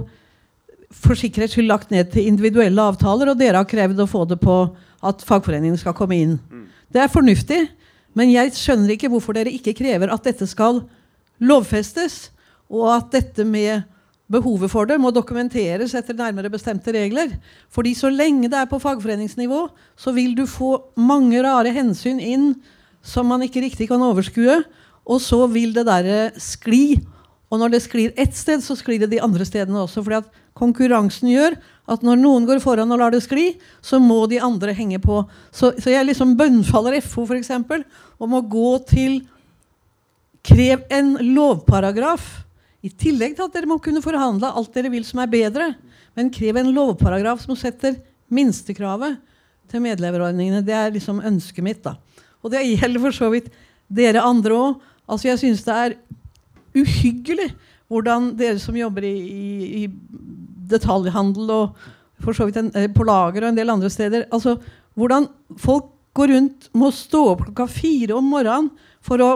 for sikkerhets skyld lagt ned til individuelle avtaler, og dere har krevd å få det på at fagforeningen skal komme inn. Det er fornuftig, men jeg skjønner ikke hvorfor dere ikke krever at dette skal lovfestes, og at dette med behovet for det må dokumenteres etter nærmere bestemte regler. Fordi så lenge det er på fagforeningsnivå, så vil du få mange rare hensyn inn som man ikke riktig kan overskue, og så vil det derre skli. Og når det sklir ett sted, så sklir det de andre stedene også. fordi at konkurransen gjør at når noen går foran og lar det skli, så må de andre henge på. Så, så jeg liksom bønnfaller FO for eksempel, om å gå til Krev en lovparagraf. I tillegg til at dere må kunne forhandle alt dere vil som er bedre. Men krev en lovparagraf som setter minstekravet til medleverordningene. Det er liksom ønsket mitt. da. Og det gjelder for så vidt dere andre òg. Altså, jeg syns det er uhyggelig hvordan dere som jobber i, i, i detaljhandel og for så vidt en, eh, på lager og en del andre steder. Altså, hvordan folk går rundt må stå opp klokka fire om morgenen for å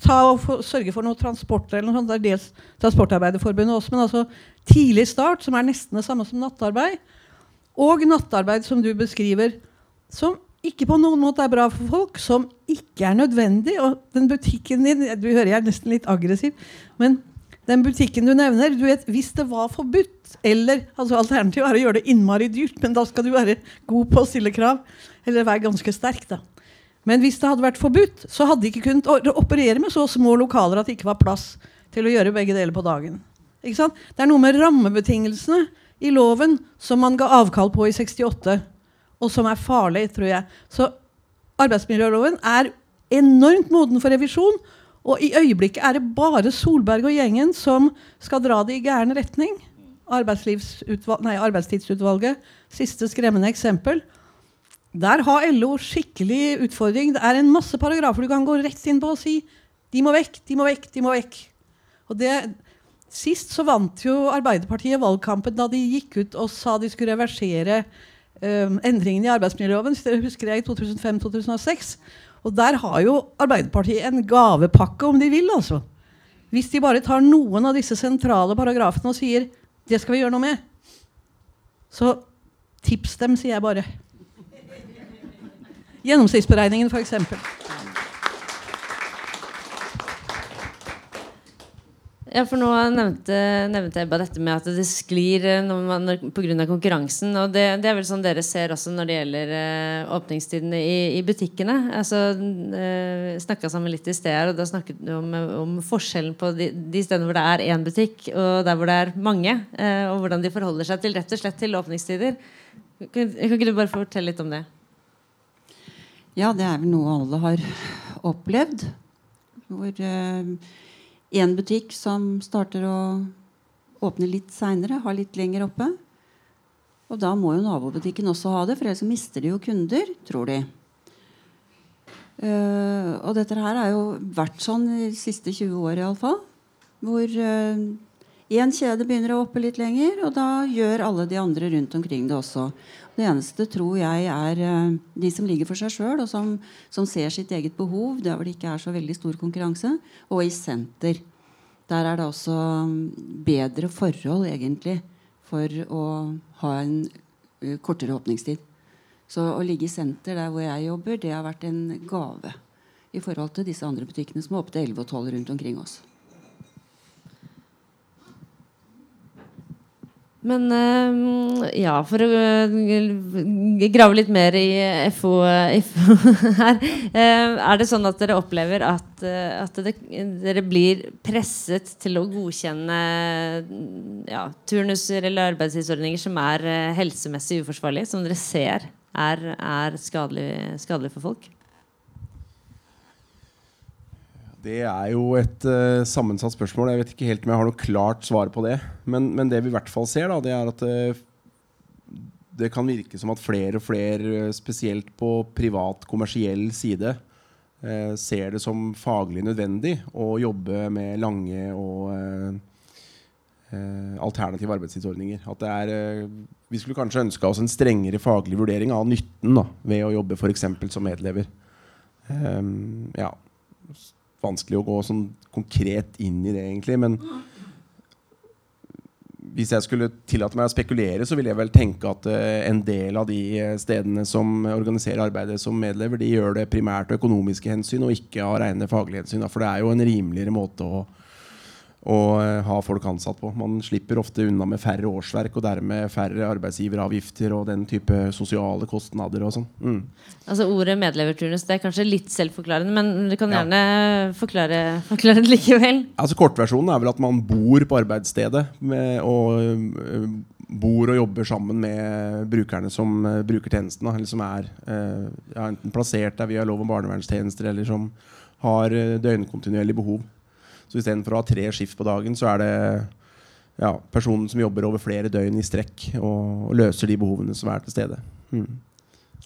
ta for, sørge for noe transport eller noe sånt. Det er dels Transportarbeiderforbundet også, men altså tidlig start, som er nesten det samme som nattarbeid. Og nattarbeid, som du beskriver, som ikke på noen måte er bra for folk, som ikke er nødvendig. Og den butikken din Du hører jeg er nesten litt aggressiv, men den butikken du nevner, du vet, hvis det var forbudt eller altså Alternativet er å gjøre det innmari dyrt, men da skal du være god på å stille krav. Eller være ganske sterk, da. Men hvis det hadde vært forbudt, så hadde de ikke kunnet operere med så små lokaler at det ikke var plass til å gjøre begge deler på dagen. Ikke sant? Det er noe med rammebetingelsene i loven som man ga avkall på i 68, og som er farlig, tror jeg. Så arbeidsmiljøloven er enormt moden for revisjon. Og i øyeblikket er det bare Solberg og gjengen som skal dra det i gæren retning. Nei, arbeidstidsutvalget. Siste skremmende eksempel. Der har LO skikkelig utfordring. Det er en masse paragrafer du kan gå rett inn på og si de må vekk, de må vekk, de må vekk. Og det, Sist så vant jo Arbeiderpartiet valgkampen da de gikk ut og sa de skulle reversere um, endringene i arbeidsmiljøloven. husker jeg i 2005-2006. Og der har jo Arbeiderpartiet en gavepakke, om de vil. altså. Hvis de bare tar noen av disse sentrale paragrafene og sier det skal vi gjøre noe med, så tips dem, sier jeg bare. Gjennomsnittsberegningen, f.eks. Ja, for nå nevnte, nevnte Ebba dette med at det sklir pga. konkurransen. Og det, det, er vel sånn dere ser også når det gjelder uh, åpningstidene i, i, butikkene. Altså, uh, Snakka sammen litt i sted her, og da snakket du om, om, forskjellen på de, de, stedene hvor det er én butikk, og der hvor det er mange. Uh, og hvordan de forholder seg til rett og slett til åpningstider. Kan, kan ikke du bare fortelle litt om det? Ja, det er vel noe alle har opplevd. Hvor uh, én butikk som starter å åpne litt seinere, har litt lenger oppe. Og da må jo nabobutikken også ha det, for ellers mister de jo kunder, tror de. Uh, og dette her har jo vært sånn de siste 20 år iallfall. Hvor én uh, kjede begynner å oppe litt lenger, og da gjør alle de andre rundt omkring det også. Det eneste tror jeg er uh, de som ligger for seg sjøl, og som, som, ser sitt eget behov, der hvor det ikke er så veldig stor konkurranse, og i senter. Der er det også mm, bedre forhold, egentlig, for å ha en uh, kortere åpningstid. Så å ligge i senter der hvor jeg jobber, det har vært en gave i forhold til disse andre butikkene som er oppe til 11 og 12 rundt omkring oss. Men uh, ja, for å uh, grave litt mer i FO, FO her. Er det sånn at dere opplever at, at det, dere blir presset til å godkjenne ja, turnuser eller arbeidstidsordninger som er helsemessig uforsvarlige, som dere ser er, er skadelig, skadelig for folk? Det er jo et uh, sammensatt spørsmål. Jeg vet ikke helt om jeg har noe klart svar på det. Men, men det vi i hvert fall ser, da, det er at uh, det kan virke som at flere og flere, spesielt på privat, kommersiell side, uh, ser det som faglig nødvendig å jobbe med lange og alternative arbeidstidsordninger. At det er, vi skulle kanskje ønska oss en strengere faglig vurdering av nytten da, ved å jobbe f.eks. som medlever. Um, ja vanskelig å gå sånn konkret inn i det, egentlig. Men hvis jeg skulle tillate meg å spekulere, så ville jeg vel tenke at uh, en del av de stedene som organiserer arbeidet som medlever, de gjør det primært av økonomiske hensyn og ikke av rene faglige hensyn. For det er jo en rimeligere måte å å eh, ha folk ansatt på. Man slipper ofte unna med færre årsverk og dermed færre arbeidsgiveravgifter og den type sosiale kostnader og sånn. Mm. Altså Ordet medleverturnus det er kanskje litt selvforklarende, men du kan gjerne ja. forklare, forklare, det likevel. Altså Kortversjonen er vel at man bor på arbeidsstedet med, og uh, bor og jobber sammen med brukerne som uh, bruker tjenestene. Eller som er ja, enten plassert der via lov om barnevernstjenester, eller som har døgnkontinuerlig behov. Så istedenfor å ha tre skift på dagen, så er det ja, personen som jobber over flere døgn i strekk og, og løser de behovene som er til stede. Mm.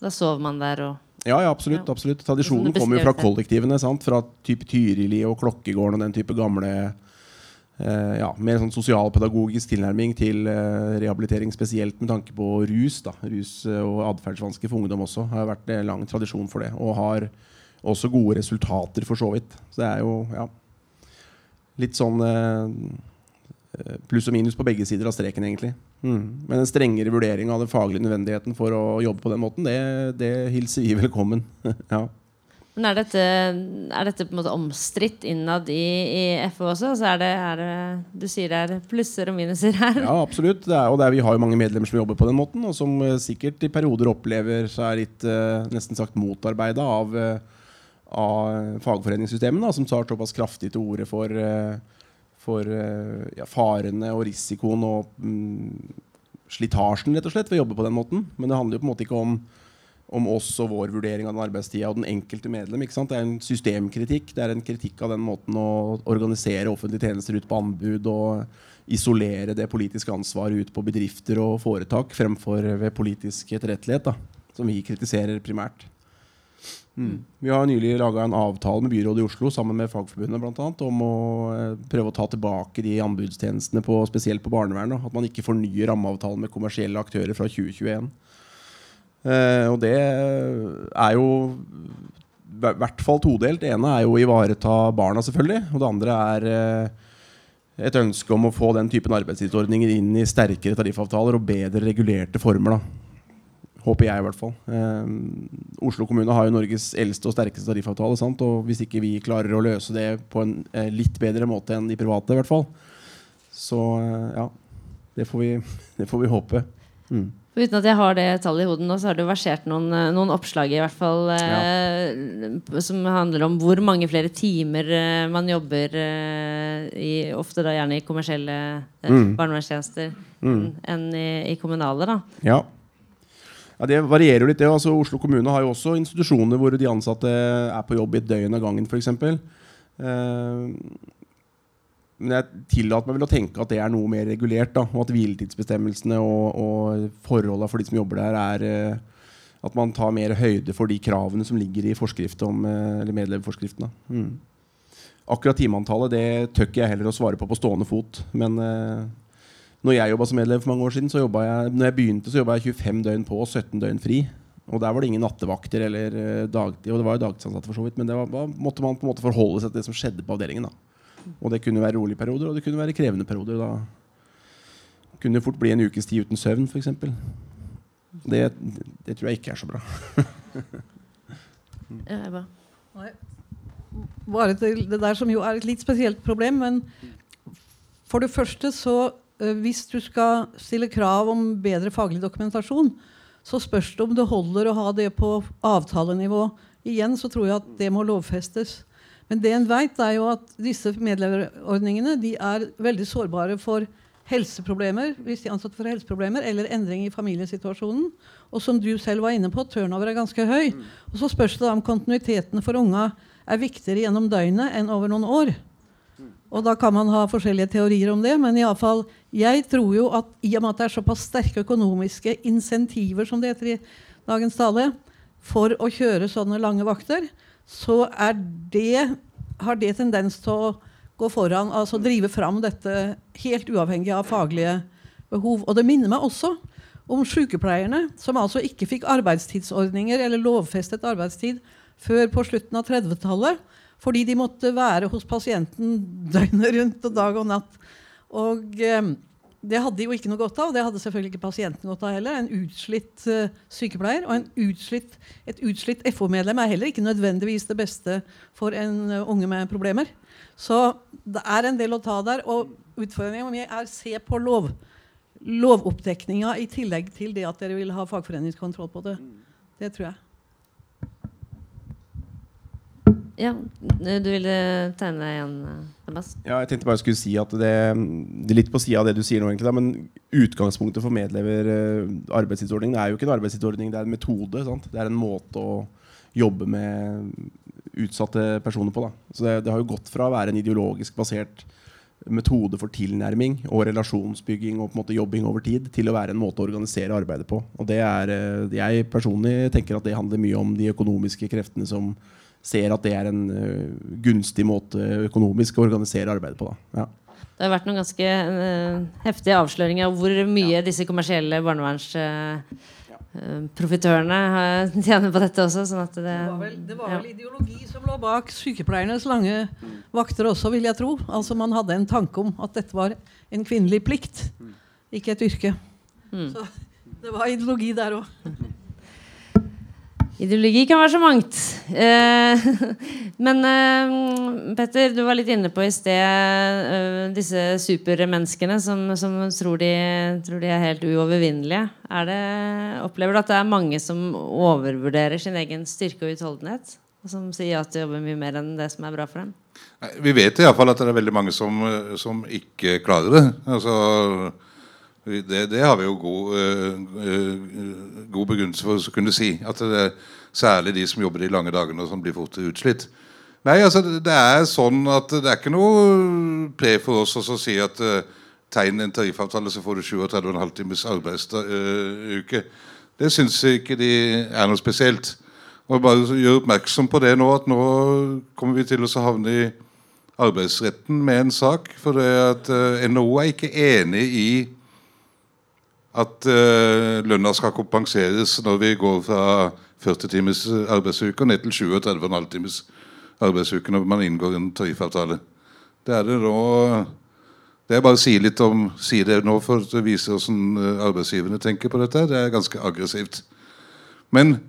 Da sover man der og ja, ja, absolutt. Ja. absolutt. Tradisjonen kommer jo fra kollektivene. Sant? Fra type Tyrili og Klokkegården og den type gamle eh, ja, Mer sånn sosialpedagogisk tilnærming til eh, rehabilitering, spesielt med tanke på rus. Da. Rus eh, og atferdsvansker for ungdom også. har vært en lang tradisjon for det. Og har også gode resultater, for så vidt. Så det er jo, ja litt sånn eh, pluss og minus på begge sider av streken, egentlig. Mm. Men en strengere vurdering av den faglige nødvendigheten for å jobbe på den måten, det, det hilser vi velkommen. ja. Men er dette, er dette, på en måte omstridt innad i, i FO også? Altså er det, er det, du sier det er plusser og minuser her? Ja, absolutt. Er, og er, vi har jo mange medlemmer som jobber på den måten, og som uh, sikkert i perioder opplever seg litt nesten sagt motarbeida av av fagforeningssystemet, da, som tar såpass kraftig til orde for, eh, for eh, ja, farene og risikoen og mm, slitasjen rett og slett, ved å jobbe på den måten. Men det handler jo på en måte ikke om, om oss og vår vurdering av den arbeidstida og den enkelte medlem. ikke sant? Det er en systemkritikk. Det er en kritikk av den måten å organisere offentlige tjenester ut på anbud og isolere det politiske ansvaret ut på bedrifter og foretak fremfor ved politisk etterrettelighet, da, som vi kritiserer primært. Mm. Vi har nylig laga en avtale med byrådet i Oslo sammen med Fagforbundet blant annet, om å eh, prøve å ta tilbake de anbudstjenestene på, spesielt på barnevern. At man ikke fornyer rammeavtalen med kommersielle aktører fra 2021. Eh, og det er jo i hvert fall todelt. Det ene er jo å ivareta barna, selvfølgelig. Og det andre er eh, et ønske om å få den typen arbeidstidsordninger inn i sterkere tariffavtaler og bedre regulerte former. da Håper jeg, i hvert fall. Eh, Oslo kommune har jo Norges eldste og sterkeste tariffavtale. Sant? Og hvis ikke vi klarer å løse det på en eh, litt bedre måte enn de private, i hvert fall, så eh, ja. Det får vi, det får vi håpe. Mm. Uten at jeg har det tallet i hodet nå, så har det jo versert noen, eh, noen oppslag i hvert fall eh, som handler om hvor mange flere timer eh, man jobber i, ofte da gjerne i kommersielle Mm. barnevernstjenester Mm. enn i, i kommunale. da Ja. Ja, Det varierer jo litt. det altså, Oslo kommune har jo også institusjoner hvor de ansatte er på jobb i et døgn av gangen, f.eks. Uh, men jeg tillater meg vel å tenke at det er noe mer regulert. da, Og at hviletidsbestemmelsene og, og forholdene for de som jobber der, er eh, at man tar mer høyde for de kravene som ligger i forskrift om, eh, eller medleverforskriften. da. Mm. Akkurat timeantallet det tør jeg heller å svare på på stående fot. Men eh, når jeg jobba som medlem for mange år siden, så jobba jeg når jeg begynte så jobba jeg 25 døgn på og 17 døgn fri. Og der var det ingen nattevakter eller eh, dagtid. Og det var jo dagtidsansatte for så vidt, men det var, da måtte man på en måte forholde seg til det som skjedde på avdelingen. da. Og det kunne være rolige perioder, og det kunne være krevende perioder. Da kunne det fort bli en ukes tid uten søvn, f.eks. Det, det tror jeg ikke er så bra. Ja, bare- Nei. Bare til det der som jo er et litt spesielt problem. Men for det første så Hvis du skal stille krav om bedre faglig dokumentasjon, så spørs det om det holder å ha det på avtalenivå. Igjen så tror jeg at det må lovfestes. Men det en vet, er jo at disse medleverordningene de er veldig sårbare for helseproblemer hvis de er ansatt for helseproblemer, eller endring i familiesituasjonen. Og som du selv var inne på, turnover er ganske høy. Og så spørs det da om kontinuiteten for unga er viktigere gjennom døgnet enn over noen år. Og da kan man ha forskjellige teorier om det, men i alle fall, jeg tror jo at i og med at det er såpass sterke økonomiske insentiver, som det heter i dagens tale, for å kjøre sånne lange vakter, så det, har det tendens til å gå foran, altså drive fram dette helt uavhengig av faglige behov. Og det minner meg også om sykepleierne, som altså ikke fikk arbeidstidsordninger eller lovfestet arbeidstid før på slutten av 30-tallet, fordi de måtte være hos pasienten døgnet rundt og dag og natt. Og eh, det hadde de jo ikke noe godt av, og det hadde selvfølgelig ikke pasienten godt av heller. En utslitt eh, sykepleier og utslitt, et utslitt FO-medlem er heller ikke nødvendigvis det beste for en uh, unge med problemer. Så det er en del å ta der. Og utfordringen min er se på lov, lovoppdekninga i tillegg til det at dere vil ha fagforeningskontroll på det. Det tror jeg. Ja, du ville tegne deg igjen, Abbas? Ja, jeg tenkte bare jeg skulle si at det, det er litt på sida av det du sier nå, egentlig. Men utgangspunktet for medlever eh, arbeidstidsordningen er jo ikke en arbeidstidsordning, det er en metode. Sant? Det er en måte å jobbe med utsatte personer på. Da. Så det, det har jo gått fra å være en ideologisk basert metode for tilnærming og relasjonsbygging og på en måte jobbing over tid til å være en måte å organisere arbeidet på. Og det er, eh, Jeg personlig tenker at det handler mye om de økonomiske kreftene som ser at det er en eh, gunstig måte økonomisk å organisere arbeidet på. Da. Ja. Det har vært noen ganske eh, heftige avsløringer av hvor mye disse kommersielle barnevernsprofitørene uh, tjener på dette også. Sånn at det, Det var vel, det var ja. vel ideologi som lå bak sykepleiernes lange vakter også, vil jeg tro. Altså Man hadde en tanke om at dette var en kvinnelig plikt, ikke et yrke. Mm. Så det var ideologi der òg. Ideologi kan være så mangt. Eh, men eh, Petter, du var litt inne på i sted eh, disse supermenneskene som, som tror, de, tror de er helt uovervinnelige. Er det, opplever du at det er mange som overvurderer sin egen styrke og utholdenhet? Og som sier at de jobber mye mer enn det som er bra for dem? Vi vet i hvert fall at det er veldig mange som, som ikke klarer det. Altså, det, det har vi jo god, eh, god begrunnelse for å kunne si. At det er særlig de som jobber de lange dagene og som blir fort utslitt. Nei, altså det er sånn at det er ikke noe pre for oss å si at uh, tegn en tariffavtale, så får du 37,5 times arbeidsuke. Det syns ikke de er noe spesielt. Og bare gjøre oppmerksom på det nå, at nå kommer vi til å havne i arbeidsretten med en sak. For det at NHO er ikke enig i at uh, lønna skal kompenseres når vi går fra 40 timers arbeidsuke ned til 37,5 timers arbeidsuke når man inngår en tariffavtale. Det er det nå det er bare å si litt om si det nå for å vise hvordan arbeidsgiverne tenker på dette. Det er ganske aggressivt. Men,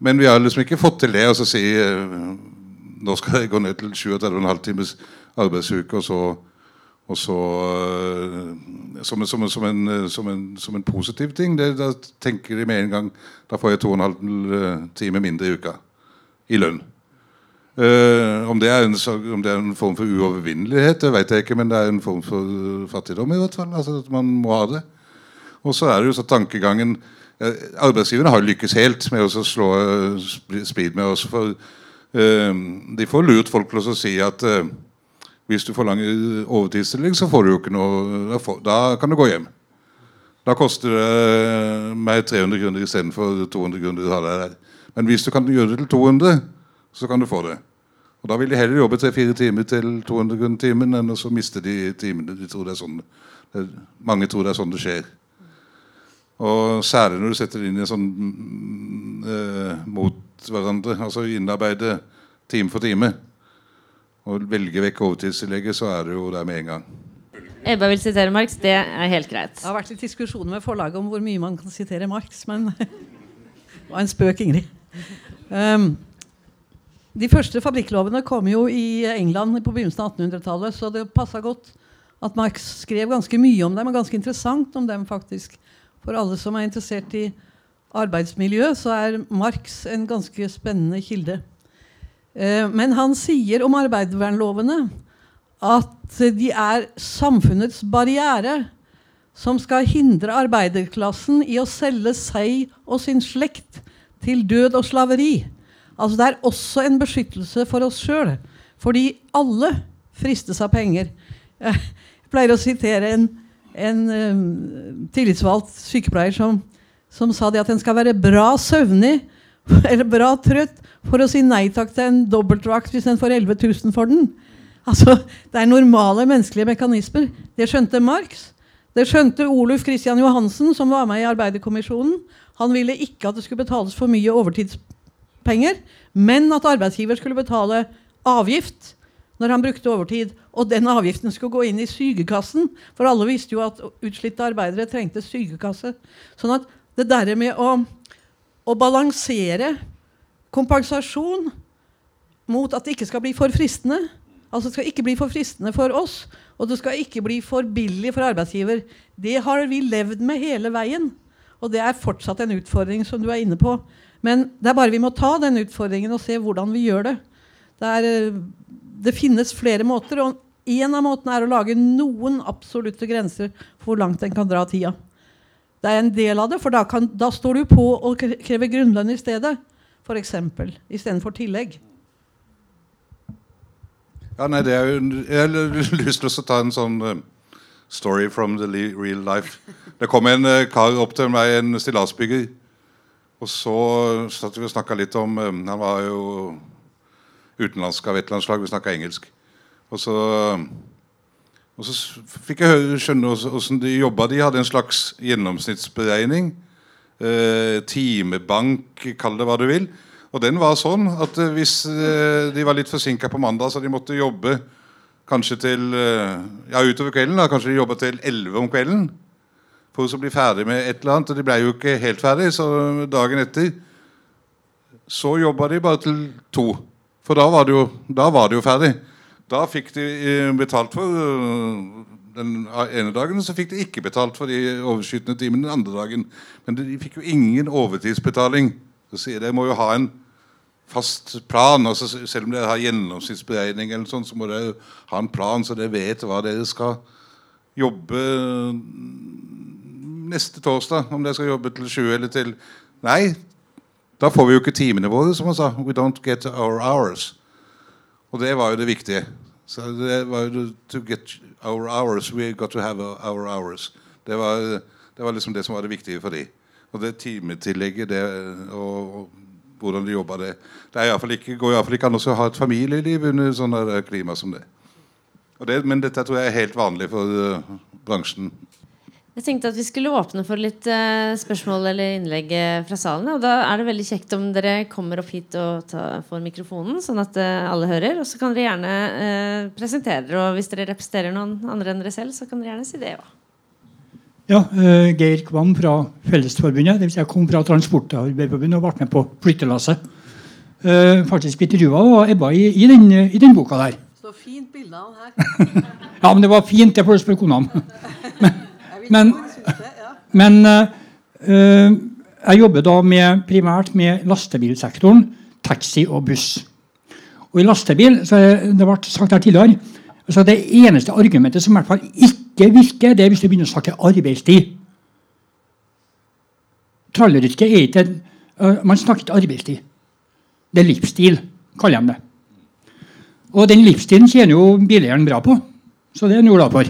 men vi har liksom ikke fått til det å si uh, nå skal jeg gå ned til 37,5 times arbeidsuke, og så, og så som, som, som, en, som, en, som, en, positiv ting. Det, da tenker de med en gang da får jeg 2,5 timer mindre i uka i lønn. Uh, om, det en, om, det er en, form for uovervinnelighet, det vet jeg ikke, men det er en form for fattigdom i hvert fall. Altså at man må ha det. Og så er det jo så tankegangen uh, Arbeidsgiverne har lykkes helt med å slå splid med oss. for Ehm, de får lurt folk til å si at eh, hvis du forlanger overtidsstilling, så får du jo ikke noe Da kan du gå hjem. Da koster det meg 300 kroner istedenfor 200 kroner. Men hvis du kan gjøre det til 200, så kan du få det. Og Da vil de heller jobbe tre-fire timer til 200 kroner timen enn å miste de timene. De tror det er sånn, mange tror det er sånn det skjer. Og særlig når du setter det inn i sånn uh, mot hverandre. Altså innarbeide time for time. Og velge vekk overtidstillegget, så er det jo der med en gang. Ebba vil sitere Marx. Det er helt greit. Det har vært litt diskusjoner med forlaget om hvor mye man kan sitere Marx, men det var en spøk, Ingrid. Um, de første fabrikklovene kom jo i England på begynnelsen av 1800-tallet, så det passa godt at Marx skrev ganske mye om dem, og ganske interessant om dem, faktisk. For alle som er interessert i arbeidsmiljø, så er Marx en ganske spennende kilde. Eh, men han sier om arbeidervernlovene at de er samfunnets barriere som skal hindre arbeiderklassen i å selge seg og sin slekt til død og slaveri. Altså Det er også en beskyttelse for oss sjøl, fordi alle fristes av penger. Jeg pleier å sitere en, en um, tillitsvalgt sykepleier som som sa det at en skal være bra søvnig eller bra trøtt for å si nei takk til en dobbeltvakt hvis en får 11 000 for den. Altså, Det er normale menneskelige mekanismer. Det skjønte Marx. Det skjønte Oluf Christian Johansen, som var med i Arbeiderkommisjonen. Han ville ikke at det skulle betales for mye overtidspenger, men at arbeidsgiver skulle betale avgift når han brukte overtid. Og den avgiften skulle gå inn i sykekassen, for alle visste jo at utslitte arbeidere trengte sykekasse. Sånn at det derre med å, å, balansere kompensasjon mot at det ikke skal bli for fristende. Altså Det skal ikke bli for fristende for oss, og det skal ikke bli for billig for arbeidsgiver. Det har vi levd med hele veien, og det er fortsatt en utfordring som du er inne på. Men det er bare vi må ta den utfordringen og se hvordan vi gjør det. Det, er, eh, det finnes flere måter, og en av måtene er å lage noen absolutte grenser for hvor langt en kan dra tida. Det er en del av det, for da, kan, da står du på og krever grunnlønn i stedet. F.eks. istedenfor tillegg. Ja, nei, det er jo, Jeg har lyst til å ta en sånn uh, story from the real life. Det kom en uh, kar opp til meg, en stillasbygger. Og så satt vi og snakka litt om um, Han var jo utenlandsk av et eller annet slag. Vi snakka engelsk. Og så og så fikk jeg skjønne hvordan de jobba. De hadde en slags gjennomsnittsberegning. Eh, timebank, kall det hva du vil. Og den var sånn at eh, hvis eh, de var litt forsinka på mandag, så de måtte jobbe kanskje til eh, ja, utover kvelden, da, kanskje de jobba til 11 om kvelden for å bli ferdig med et eller annet. Og de ble jo ikke helt ferdig, så dagen etter så jobba de bare til to. For da var det jo, var det jo ferdig. Da fikk de eh, betalt for eh, den ene dagen, så fikk de ikke betalt for de overskytende timene den andre dagen. Men de fikk jo ingen overtidsbetaling. Så sier de må jo ha en fast plan. Altså, selv om dere har gjennomsnittsberegning, eller sånt, så må dere ha en plan, så dere vet hva dere skal jobbe neste torsdag. Om dere skal jobbe til sju eller til Nei, da får vi jo ikke timene våre, som han sa. We don't get our hours. Og det var jo det viktige. Så det var jo To get our hours, we got to have our hours. Det var, det var liksom det som var det viktige for dem. Og det timetillegget det, og, og hvordan de jobba det Det ikke, går iallfall ikke an å ha et familieliv under sånne klima som det. det. Men dette tror jeg er helt vanlig for uh, bransjen. Jeg tenkte at vi skulle åpne for litt uh, spørsmål eller innlegg eh, fra salen. Og da er det veldig kjekt om dere kommer opp hit og tar, får mikrofonen, sånn at uh, alle hører. Og så kan dere gjerne uh, presentere dere. Og hvis dere representerer noen andre enn dere selv, så kan dere gjerne si det òg. Ja, uh, Geir Kvam fra Fellesforbundet. Det vil si jeg kom fra Transportarbeiderforbundet og ble med på flyttelasset. Uh, faktisk intervjua og Ebba i, i, den, i, den, boka der. Så fint bilde av han her. ja, men det var fint. Det får du spørre kona om. men, men uh, jeg jobber da med, primært med lastebilsektoren, taxi og buss. Og i lastebil så det ble sagt her tidligere, så det eneste argumentet som i hvert fall ikke virker, det er hvis du begynner å snakke arbeidstid. Tralleryrket er ikke uh, Man snakker ikke arbeidstid. Det er livsstil, kaller de det. Og den livsstilen tjener jo bileieren bra på, så det er han glad for.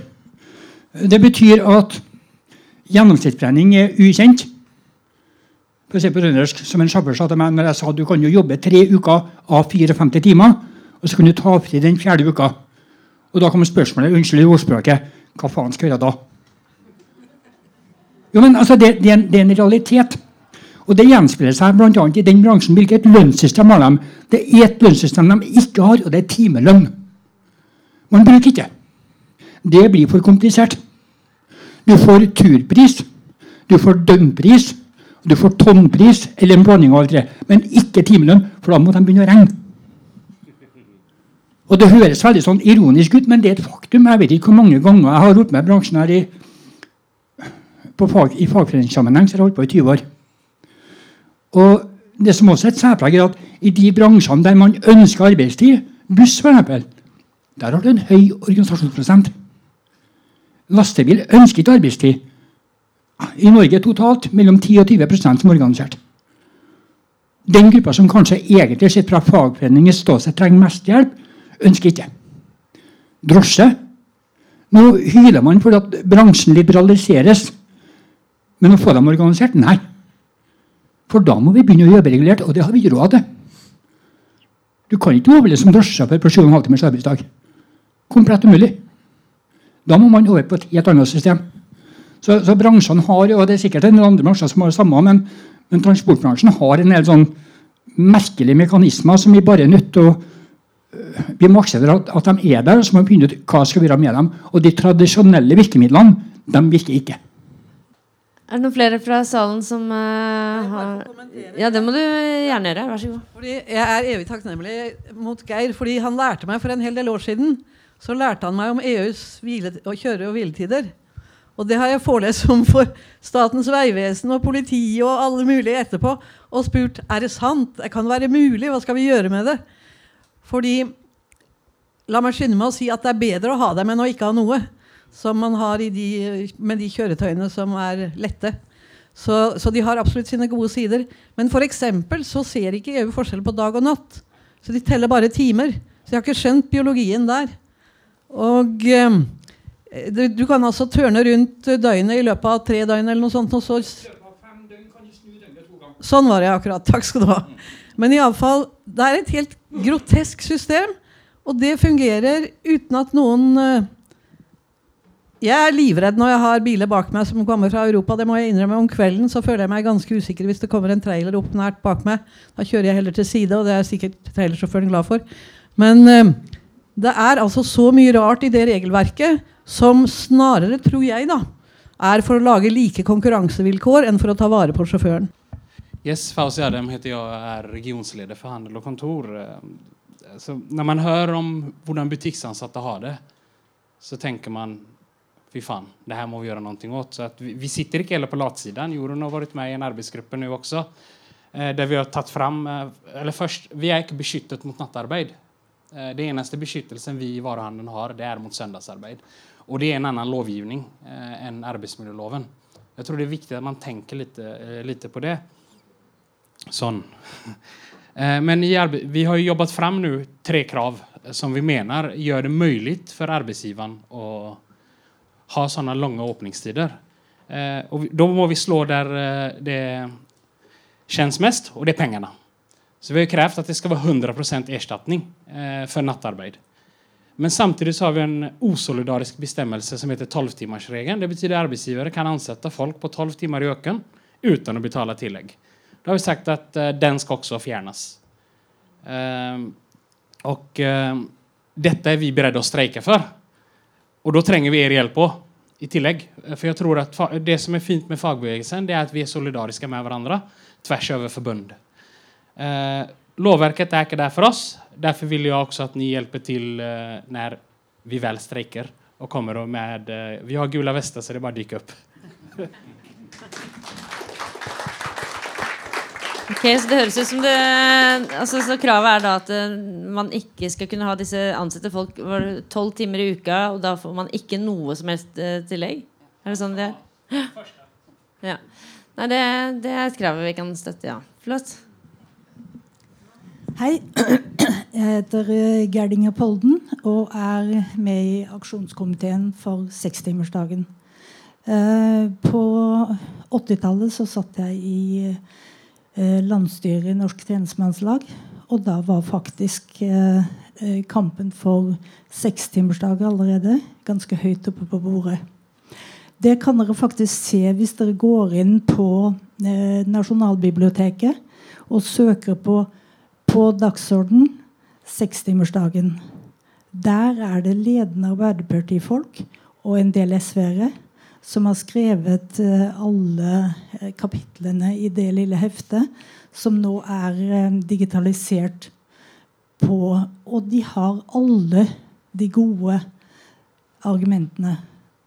Det betyr at gjennomsnittsbrenning er ukjent. For å si på trøndersk, som en sjåfør sa til meg når jeg sa du kan jo jobbe tre uker av 54 timer, og så kan du ta fri den fjerde uka. Og da kommer spørsmålet unnskyld ordspråket hva faen skal jeg gjøre da? Jo, men altså, det, det, er en, det, er en, realitet. Og det gjenspeiler seg bl.a. i den bransjen. Hvilket lønnssystem har de? Det er et lønnssystem de ikke har, og det er timelønn. Man bruker ikke. Det blir for komplisert. Du får turpris, du får døgnpris, du får tonnpris eller en blanding av alle tre. Men ikke timelønn, for da må de begynne å regne. Og Det høres veldig sånn ironisk ut, men det er et faktum. Jeg vet ikke hvor mange ganger jeg har holdt med bransjen her i, fag, i fagforeningssammenheng. så jeg har holdt på i 20 år. Og det som også er et særpreg, er at i de bransjene der man ønsker arbeidstid, buss f.eks., der har du en høy organisasjonsprosent. Lastebil ønsker ikke arbeidstid. I Norge totalt mellom 10 og 20% som er organisert. Den gruppa som kanskje egentlig sett fra fagforeningens ståsted trenger mest hjelp, ønsker ikke. Drosje. Nå hyler man for at bransjen liberaliseres. Men å få dem organisert? Nei. For da må vi begynne å jobbe regulert, og det har vi råd til. Du kan ikke overleve som drosjesjåfør på 7,5 timers arbeidsdag. Komplett umulig. Da må man over på et helt annet system. Så, så bransjene har, og det er sikkert en del andre bransjer som har det samme, men, men transportbransjen har en del sånn merkelige mekanismer som vi bare er nødt til å vi må akseptere at, at, de er der, og så må vi finne ut hva skal vi gjøre med dem. Og de tradisjonelle virkemidlene de virker ikke. Er det noen flere fra salen som uh, har Ja, det må du gjerne gjøre. Vær så god. Fordi jeg er evig takknemlig mot Geir, fordi han lærte meg for en hel del år siden så lærte han meg om EUs og kjøre- og hviletider. Og det har jeg forelest om for Statens vegvesen og politiet og alle mulige etterpå. Og spurt er det sant. Det kan være mulig. Hva skal vi gjøre med det? Fordi La meg skynde meg å si at det er bedre å ha dem enn å ikke ha noe. Som man har de, med de kjøretøyene som er lette. Så, så, de har absolutt sine gode sider. Men f.eks. så ser ikke EU forskjell på dag og natt. Så de teller bare timer. Så jeg har ikke skjønt biologien der. Og eh, du, kan altså tørne rundt døgnet i løpet av tre døgn eller noe sånt. Og så, sånn var det akkurat. Takk skal du ha. Men iallfall, det er et helt grotesk system. Og det fungerer uten at noen uh, Jeg er livredd når jeg har biler bak meg som kommer fra Europa. Det må jeg innrømme Om kvelden så føler jeg meg ganske usikker hvis det kommer en trailer opp nært bak meg. Da kjører jeg heller til side, og det er sikkert trailersjåføren glad for. Men uh, det er altså så mye rart i det regelverket som snarere, tror jeg, da, er for å lage like konkurransevilkår enn for å ta vare på sjåføren. Yes, Fauzi Adem heter jeg og er regionsleder for handel og kontor. Så når man hører om hvordan butikkansatte har det, så tenker man fy faen, det her må vi gjøre noe åt. Vi, sitter ikke heller på latsiden. Jorunn har vært med i en arbeidsgruppe nå også. Eh, der vi har tatt fram eh, eller først, Vi er ikke beskyttet mot nattarbeid. Eh, det eneste beskyttelsen vi i varehandelen har, det er mot søndagsarbeid. Og det er en annen lovgivning eh, enn arbeidsmiljøloven. Jeg tror det er viktig at man tenker litt, eh, litt på det. Sånn. Men vi har jobbet fram nu tre krav som vi mener gjør det mulig for arbeidsgiveren å ha sånne lange åpningstider. Og da må vi slå der det kjennes mest, og det er pengene. Så vi har krevd at det skal være 100% erstatning for nattarbeid. Men samtidig så har vi en usolidarisk bestemmelse som heter 12-timersregelen. Det betyr at arbeidsgivere kan ansette folk på 12 timer i uken uten å betale tillegg. Da har vi sagt at uh, den skal også fjernes. Uh, og uh, dette er vi beredte å streike for. Og da trenger vi er hjelp òg. i tillegg. For jeg tror at Det som er fint med fagbevegelsen, det er at vi er solidariske med hverandre tvers over forbund. Eh, lovverket er ikke der for oss. Derfor vil jeg også at dere hjelper til eh, når vi vel streiker. Og kommer med eh, Vi har gule vester, så det bare å opp. Ok, Så det høres ut som det altså, så Kravet er da at uh, man ikke skal kunne ha disse ansette folk tolv timer i uka, og da får man ikke noe som helst uh, tillegg? Er det sånn det er? Ja. Nei, det, det, er et krav vi kan støtte, ja. Flott. Hei. Jeg heter eh, Gerdinger Polden og er med i aksjonskomiteen for sekstimersdagen. På 80-tallet så satt jeg i Eh, landsstyret i Norsk tjenestemannslag. Og da var faktisk eh, eh, kampen for sekstimersdag allerede ganske høyt oppe på bordet. Det kan dere faktisk se hvis dere går inn på eh, Nasjonalbiblioteket og søker på, på dagsorden sekstimersdagen. Der er det ledende Arbeiderpartifolk og en del SV-ere som har skrevet uh, alle uh, kapitlene i det lille heftet, som nå er uh, digitalisert på Og de har alle de gode argumentene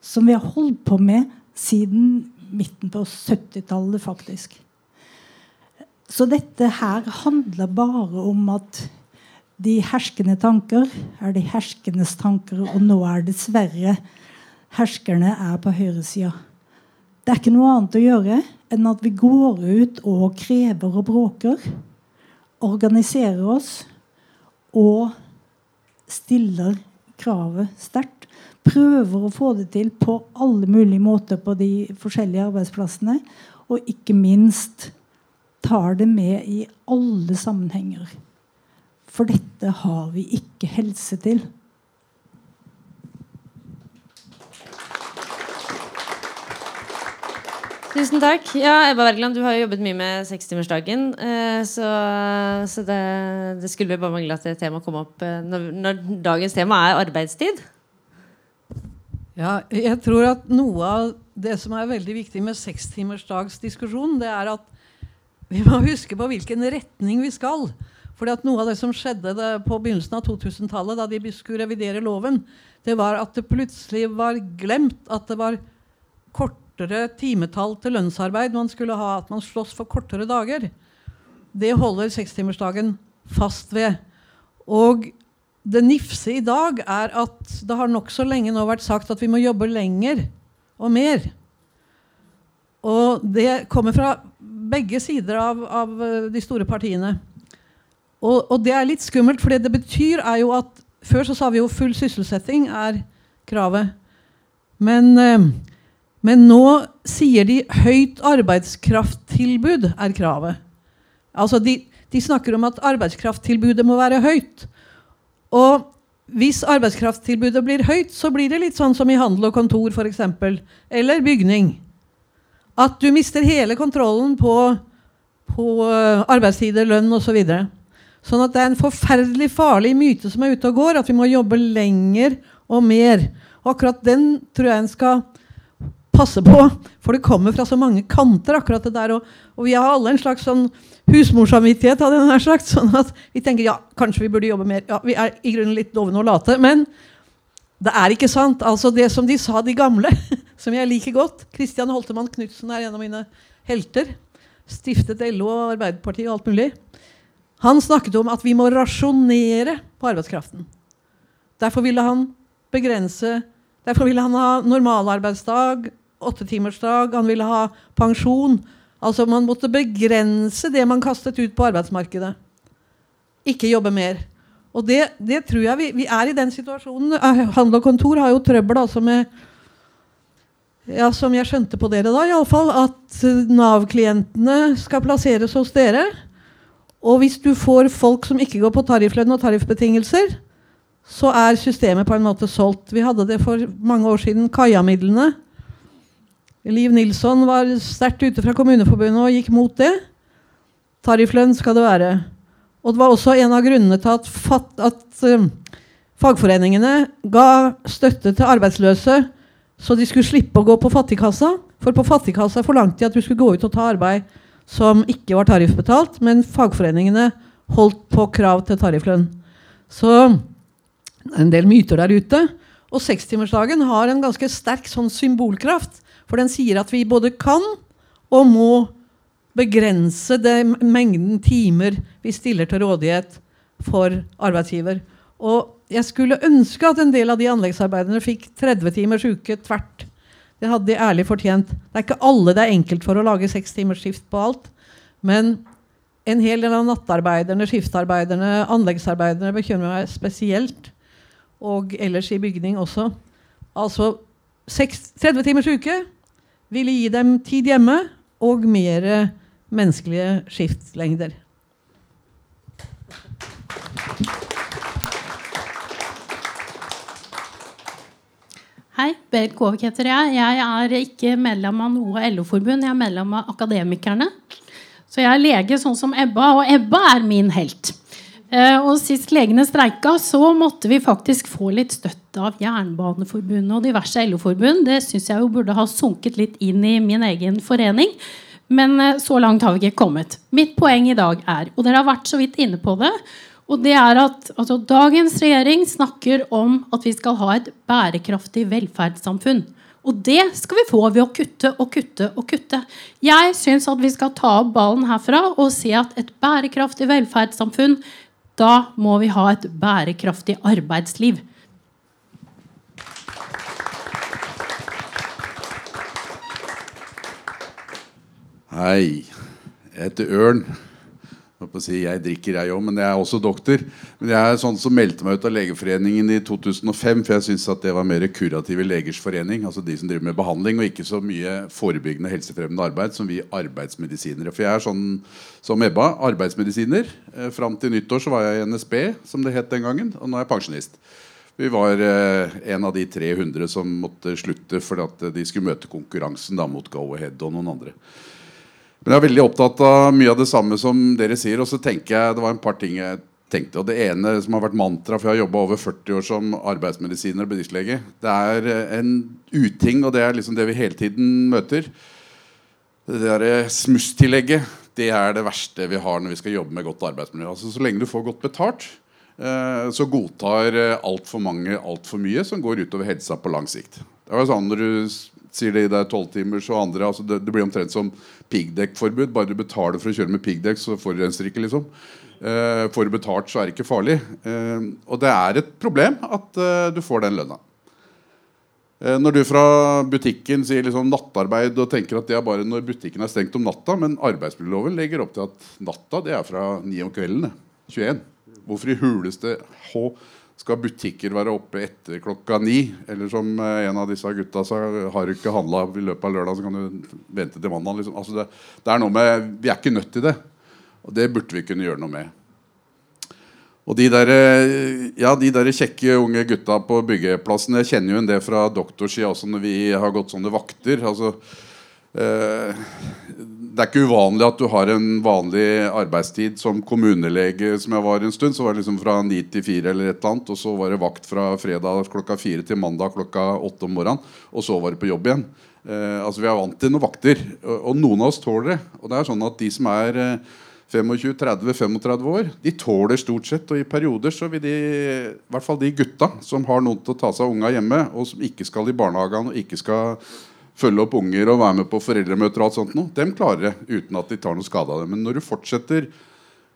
som vi har holdt på med siden midten på 70-tallet, faktisk. Så dette her handler bare om at de herskende tanker er de herskendes tanker, og nå er dessverre herskerne er på høyresida. Det er ikke noe annet å gjøre enn at vi går ut og krever og bråker. Organiserer oss og stiller kravet sterkt. Prøver å få det til på alle mulige måter på de forskjellige arbeidsplassene. Og ikke minst tar det med i alle sammenhenger. For dette har vi ikke helse til. Tusen takk. Ja, Ebba Wergeland, du har jo jobbet mye med sekstimersdagen. Eh, så, så det, det, skulle bare mangle at det temaet kom opp eh, når, når, dagens tema er arbeidstid. Ja, jeg tror at noe av det som er veldig viktig med sekstimersdagsdiskusjonen, det er at vi må huske på hvilken retning vi skal. Fordi at Noe av det som skjedde på begynnelsen av 2000-tallet, da de skulle revidere loven, det var at det plutselig var glemt at det var kortere timetall til lønnsarbeid man skulle ha, at man slåss for kortere dager. Det holder sekstimersdagen fast ved. Og det nifse i dag er at det har nokså lenge nå vært sagt at vi må jobbe lenger og mer. Og det kommer fra begge sider av, av de store partiene. Og, og, det er litt skummelt, for det det betyr, er jo at Før så sa vi jo full sysselsetting er kravet. Men eh, men nå sier de høyt arbeidskrafttilbud er kravet. Altså de, de snakker om at arbeidskrafttilbudet må være høyt. Og hvis arbeidskrafttilbudet blir høyt, så blir det litt sånn som i handel og kontor f.eks. Eller bygning. At du mister hele kontrollen på, på eh, arbeidstider, lønn osv. Så videre. sånn at det er en forferdelig farlig myte som er ute og går, at vi må jobbe lenger og mer. Og akkurat den tror jeg en skal passe på, for det kommer fra så mange kanter. akkurat det der, Og, og vi har alle en slags sånn husmorsamvittighet. hadde jeg slags, sånn at Vi tenker ja, kanskje vi burde jobbe mer. Ja, Vi er i grunnen litt dovne og late. Men det er ikke sant. altså Det som de sa, de gamle, som jeg liker godt Kristian Holtemann Knutsen er en av mine helter. Stiftet LO og Arbeiderpartiet og alt mulig. Han snakket om at vi må rasjonere på arbeidskraften. Derfor ville han begrense Derfor ville han ha normalarbeidsdag, åttetimersdag, han ville ha pensjon. Altså Man måtte begrense det man kastet ut på arbeidsmarkedet. Ikke jobbe mer. Og det, det tror jeg vi, vi, er i den situasjonen. Eh, handel og kontor har jo trøbbel altså med ja, Som jeg skjønte på dere da, iallfall, at Nav-klientene skal plasseres hos dere. Og hvis du får folk som ikke går på tarifflønn og tariffbetingelser, så er systemet på en måte solgt. Vi hadde det for mange år siden, Kaja-midlene. Liv Nilsson var sterkt ute fra Kommuneforbundet og gikk mot det. Tarifflønn skal det være. Og det var også en av grunnene til at, fat, at uh, fagforeningene ga støtte til arbeidsløse så de skulle slippe å gå på fattigkassa. For på fattigkassa forlangte de at du skulle gå ut og ta arbeid som ikke var tariffbetalt, men fagforeningene holdt på krav til tarifflønn. Så en del myter der ute. Og sekstimersdagen har en ganske sterk sånn symbolkraft. For den sier at vi både kan og må begrense det mengden timer vi stiller til rådighet for arbeidsgiver. Og jeg skulle ønske at en del av de anleggsarbeiderne fikk 30 timers uke tvert. Det hadde de ærlig fortjent. Det er ikke alle det er enkelt for å lage seks timers skift på alt. Men en hel del av nattarbeiderne, skiftarbeiderne, anleggsarbeiderne bekymrer meg spesielt. Og ellers i bygning også. Altså 30 timers uke ville gi dem tid hjemme og mer menneskelige skiftlengder. Hei, Berit Kåvik heter jeg. Jeg er ikke medlem av noe LO-forbund. Jeg er medlem av Akademikerne. Så jeg er lege sånn som Ebba, og Ebba er min helt. Eh, og Sist legene streika, så måtte vi faktisk få litt støtte av Jernbaneforbundet og diverse LO-forbund. Det syns jeg jo burde ha sunket litt inn i min egen forening. Men eh, så langt har vi ikke kommet. Mitt poeng i dag er, og dere har vært så vidt inne på det, og det er at altså, Dagens regjering snakker om at vi skal ha et bærekraftig velferdssamfunn. Og det skal vi få ved å kutte og kutte og kutte. Jeg syns at vi skal ta opp ballen herfra og si at et bærekraftig velferdssamfunn, da må vi ha et bærekraftig arbeidsliv. Hei. Jeg heter Ørn. Si, jeg drikker, jeg òg, men jeg er også doktor. Men jeg er sånn som meldte meg ut av Legeforeningen i 2005, for jeg syntes at det var mer kurative legers forening. Altså de som driver med behandling, og ikke så mye forebyggende helsefremmende arbeid som vi arbeidsmedisinere. For jeg er sånn som Ebba, arbeidsmedisiner. Eh, fram til nyttår så var jeg i NSB, som det het den gangen. Og nå er jeg pensjonist. Vi var eh, en av de 300 som måtte slutte fordi at de skulle møte konkurransen da, mot Go-Ahead og noen andre. Men jeg er veldig opptatt av mye av det samme som dere sier. Og så tenker jeg, det var en par ting jeg tenkte. Og det ene som har vært mantra, for jeg har jobba over 40 år som arbeidsmedisiner og bedriftslege, det er en uting, og det er liksom det vi hele tiden møter. Det derre smusstillegget, det er det verste vi har når vi skal jobbe med godt arbeidsmiljø. Altså Så lenge du får godt betalt, eh, så godtar eh, altfor mange altfor mye som går utover helsa på lang sikt. Det var sånn når du sier det er det tolvtimers og andre. Altså det, det, blir omtrent som piggdekkforbud. Bare du betaler for å kjøre med piggdekk, så forurenser ikke. liksom. Eh, får du betalt, så er det ikke farlig. Eh, og det er et problem at eh, du får den lønna. Når du fra butikken sier liksom nattarbeid og tenker at det er bare når butikken er stengt om natta, men arbeidsmiljøloven legger opp til at natta det er fra 9 om kvelden. 21. Hvorfor i huleste H skal butikker være oppe etter klokka ni? Eller som eh, en av disse gutta sa, har du ikke handla i løpet av lørdag, så kan du vente til mandag. Liksom. Altså det, det, er noe med, Vi er ikke nødt til det. Og det burde vi kunne gjøre noe med. Og de der, eh, ja, de der kjekke unge gutta på byggeplassen Jeg kjenner jo en del fra doktorsida også når vi har gått sånne vakter. altså Eh, det er ikke uvanlig at du har en vanlig arbeidstid som kommunelege, som jeg var en stund. Så var det liksom fra ni til fire eller et eller annet. Og så var det vakt fra fredag klokka fire til mandag klokka åtte om morgenen. Og så var det på jobb igjen. Eh, altså Vi er vant til noen vakter. Og, og, noen av oss tåler det. Og det er sånn at de som er eh, 25-30-35 år, de tåler stort sett. Og i perioder så vil de, i hvert fall de gutta som har noen til å ta seg av unga hjemme, og som ikke skal i barnehagen og ikke skal følge opp unger og være med på foreldremøter, og alt sånt noe, dem klarer det uten at de tar noe skade av det. Men når du fortsetter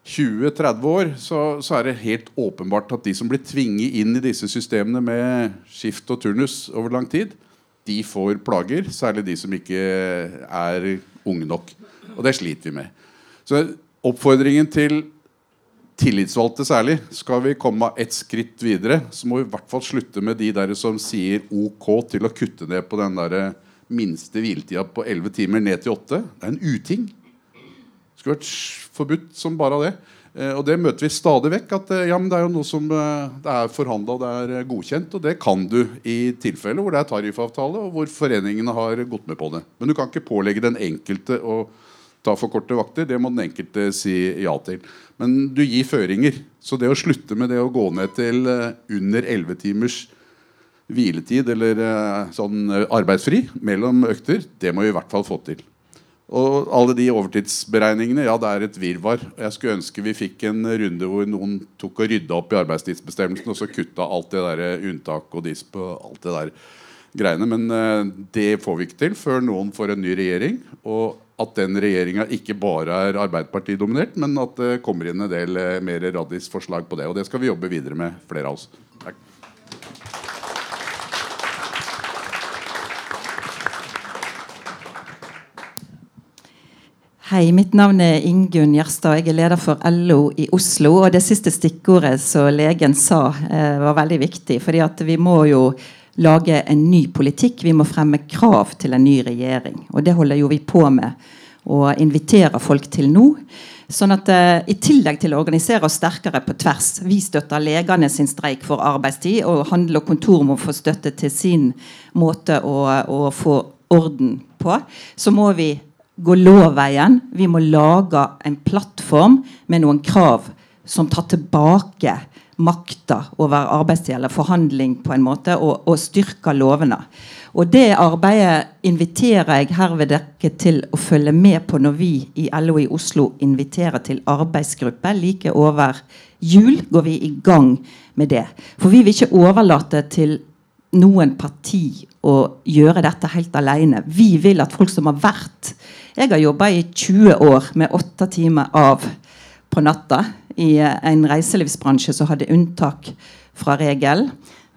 20-30 år, så, så, er det helt åpenbart at de som blir tvinget inn i disse systemene med skift og turnus over lang tid, de får plager. Særlig de som ikke er unge nok. Og det sliter vi med. Så oppfordringen til tillitsvalgte særlig, skal vi komme ett skritt videre, så må vi i hvert fall slutte med de der som sier OK til å kutte ned på den derre minste hviletida på 11 timer ned til 8. Det er en uting. Det skulle vært forbudt som bare det. Eh, og det møter vi stadig vekk. At eh, ja, det er jo noe som eh, det er forhandla og det er godkjent. Og det kan du i tilfeller hvor det er tariffavtale og hvor foreningene har gått med på det. Men du kan ikke pålegge den enkelte å ta for korte vakter. Det må den enkelte si ja til. Men du gir føringer. Så det å slutte med det å gå ned til under 11 timers hviletid eller eh, sånn eh, arbeidsfri mellom økter, det må vi i hvert fall få til. Og alle de overtidsberegningene, ja, det er et virvar. Jeg skulle ønske vi fikk en runde hvor noen tok og rydda opp i arbeidstidsbestemmelsen og så kutta alt det der eh, unntak og disp og alt det der greiene. Men det får vi ikke til før noen får en ny regjering. Og at den regjeringa ikke bare er Arbeiderparti-dominert, men at det kommer inn en del mer radisforslag på det. Og det skal vi jobbe videre med, flere av oss. Takk. Hei, mitt navn er Ingunn Gjerstad. Jeg er leder for LO i Oslo. Og det siste stikkordet som legen sa, eh, var veldig viktig. fordi vi må jo lage en ny politikk. Vi må fremme krav til en ny regjering. Og det holder jo vi på med og inviterer folk til nå. Sånn at uh, I tillegg til å organisere oss sterkere på tvers Vi støtter legene sin streik for arbeidstid, og Handel og Kontor må få støtte til sin måte å, å få orden på. Så må vi gå lovveien. Vi må lage en plattform med noen krav som tar tilbake makta over arbeidstid eller forhandling på en måte, og, og styrker lovene. Og Det arbeidet inviterer jeg herved dere til å følge med på når vi i LO i Oslo inviterer til arbeidsgruppe. Like over jul går vi i gang med det. For vi vil ikke overlate til noen parti å gjøre dette helt alene. Vi vil at folk som har vært Jeg har jobba i 20 år med åtte timer av på natta i en reiselivsbransje som hadde unntak fra regelen.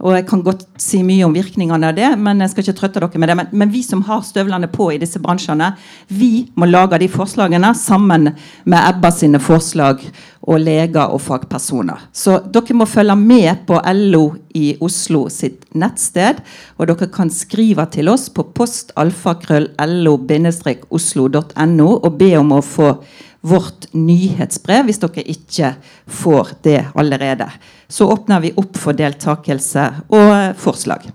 Og jeg kan godt si mye om virkningene av det, men jeg skal ikke trøtte dere med det. Men, men, vi som har støvlene på i disse bransjene, vi må lage de forslagene sammen med Ebba sine forslag og leger og fagpersoner. Så dere må følge med på LO i Oslo sitt nettsted. Og dere kan skrive til oss på postalfakrøll.lo-oslo.no og be om å få vårt nyhetsbrev hvis dere ikke får det allerede. Så åpner vi opp for deltakelse og forslag.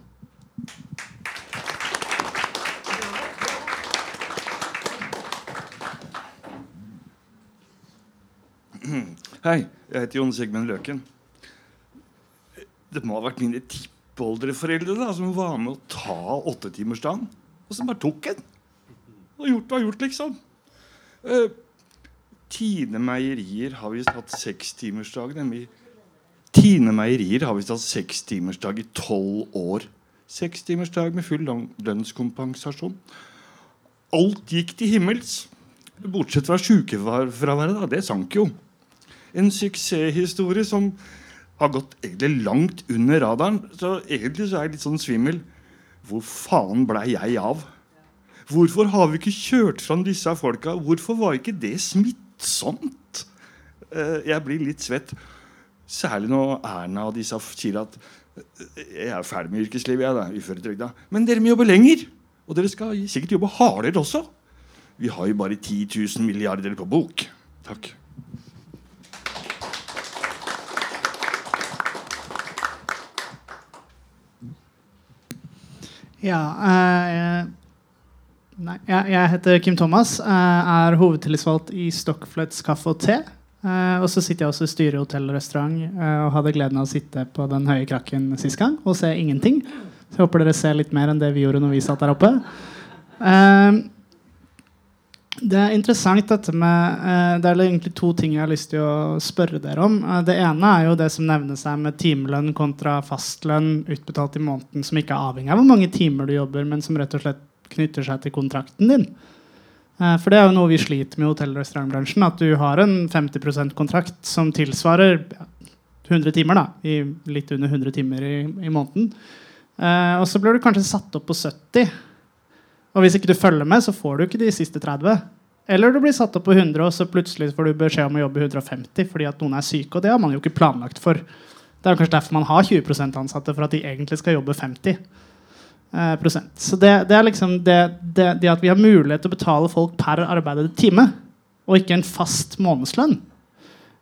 Hei, jeg heter Jon Sigmund Løken. Det må ha vært mine tippoldeforeldre da, som var med å ta åttetimersdagen. Og som bare tok en. Og gjort var gjort, liksom. Uh, Tine Meierier har visst hatt sekstimersdag. Tine Meierier har visst hatt sekstimersdag i tolv år. Sekstimersdag med full lønnskompensasjon. Alt gikk til himmels. Bortsett fra sykefraværet. Det sank jo. En suksesshistorie som har gått egentlig langt under radaren. Så egentlig så er jeg litt sånn svimmel. Hvor faen blei jeg av? Hvorfor har vi ikke kjørt fram disse folka? Hvorfor var ikke det smitt? Sånt. Eh, jeg blir litt svett. Særlig når Erna og disse sier at eh, jeg er ferdig med yrkeslivet. Jeg da, uføretrygda. Men dere må jobbe lenger. Og dere skal sikkert jobbe hardere også. Vi har jo bare 10 000 milliarder på bok. Takk. Ja uh, Nei, jeg, jeg, heter Kim Thomas. Eh, er hovedtillitsvalgt i Stockflets kaffe og te. Uh, og så sitter jeg også i styret i restaurant uh, og hadde gleden av å sitte på den høye krakken sist gang og se ingenting. Så jeg håper dere ser litt mer enn det vi gjorde når vi satt der oppe. Det er interessant dette med Det er egentlig to ting jeg har lyst til å spørre dere om. det ene er jo det som nevnes her med timelønn kontra fastlønn utbetalt i måneden som ikke er avhengig av hvor mange timer du jobber, men som rett og slett knytter seg til kontrakten din. Eh, for det er jo noe vi sliter med i hotell- og restaurantbransjen. At du har en 50% kontrakt som tilsvarer 100 timer. da, i Litt under 100 timer i, i måneden. Eh, og så blir du kanskje satt opp på 70. Og hvis ikke du følger med, så får du ikke de siste 30. Eller du blir satt opp på 100, og så plutselig får du beskjed om å jobbe 150 fordi at noen er syke. Og det har man jo ikke planlagt for. Det er kanskje derfor man har 20 ansatte, for at de egentlig skal jobbe 50 Eh, prosent. Så det, det er liksom det, det, det, at vi har mulighet til å betale folk per arbeidet time, og ikke en fast månedslønn,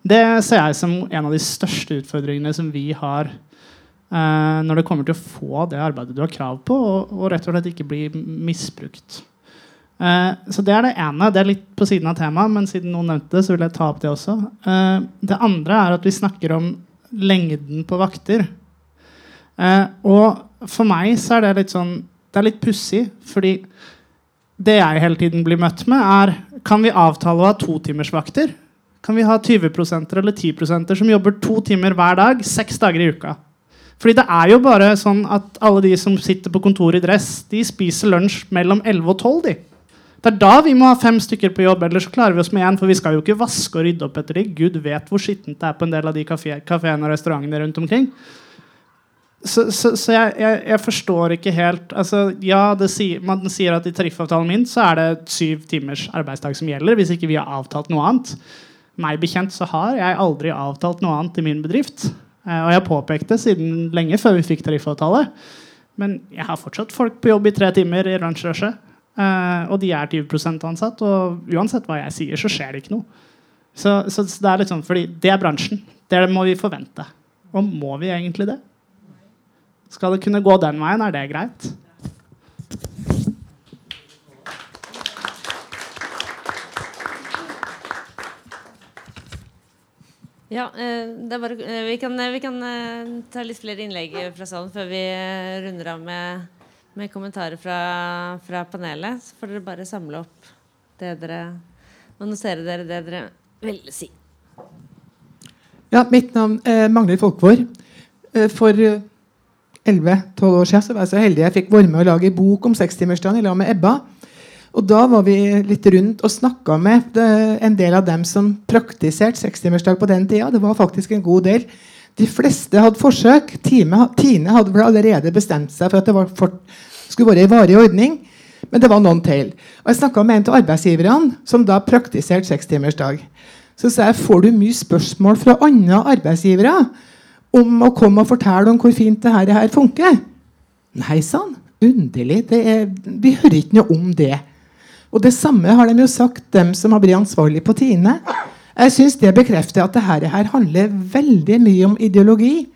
det ser jeg som en av de største utfordringene som vi har eh, når det kommer til å få det arbeidet du har krav på, og, og rett og slett ikke bli misbrukt. Eh, så det er det ene. Det er litt på siden av temaet, men siden noen nevnte det, så vil jeg ta opp det også. Eh, det andre er at vi snakker om lengden på vakter. Eh, og for meg så er det litt sånn Det er litt pussig, fordi det jeg hele tiden blir møtt med, er Kan vi avtale å ha totimersvakter? Kan vi ha 20% eller 10% som jobber to timer hver dag, seks dager i uka? Fordi det er jo bare sånn at alle de som sitter på kontoret i dress, de spiser lunsj mellom 11 og 12. de. Det er da vi må ha fem stykker på jobb, ellers klarer vi oss med én. For vi skal jo ikke vaske og rydde opp etter de. Gud vet hvor skittent det er på en del av de kafeene og restaurantene rundt omkring. Så, så, så jeg, jeg, jeg, forstår ikke helt altså, Ja, sier, man sier at i tariffavtalen min så er det syv timers arbeidsdag som gjelder, hvis ikke vi har avtalt noe annet. Meg bekjent så har jeg aldri avtalt noe annet i min bedrift. Eh, og jeg har påpekt det siden lenge før vi fikk tariffavtale. Men jeg har fortsatt folk på jobb i tre timer i lunsjrushet. Uh, og de er 20 ansatt, og uansett hva jeg sier, så skjer det ikke noe. Så, så det er litt sånn, fordi det er bransjen. Det må vi forvente. Og må vi egentlig det? Skal det kunne gå den veien, er det greit? Ja, uh, bare, uh, vi kan, vi kan ta litt flere innlegg fra salen før vi runder av med med kommentarer fra, fra, panelet. Så får dere bare samle opp det dere Annonsere dere det dere vil si. Ja, mitt navn er Magnhild Folkvår. Eh, for 11-12 år siden så var jeg så heldig jeg fikk være med å lage bok om sekstimersdagen i lag med Ebba. Og Da var vi litt rundt og snakka med eh, en del av dem som praktiserte sekstimersdag på den tida. Det var faktisk en god del. De fleste hadde forsøk. Time, Tine hadde allerede bestemt seg for at det for, skulle være en varig ordning. Men det var noen til. Og Jeg snakka med en av arbeidsgiverne som da praktiserte sekstimersdag. Så sa jeg får du mye spørsmål fra andre arbeidsgivere om å komme og fortelle om hvor fint det her funker. Nei, sann. Underlig. Er, vi hører ikke noe om det. Og Det samme har de jo sagt, dem som har blitt ansvarlig på Tine. Jeg syns det bekrefter at dette her handler veldig mye om ideologi.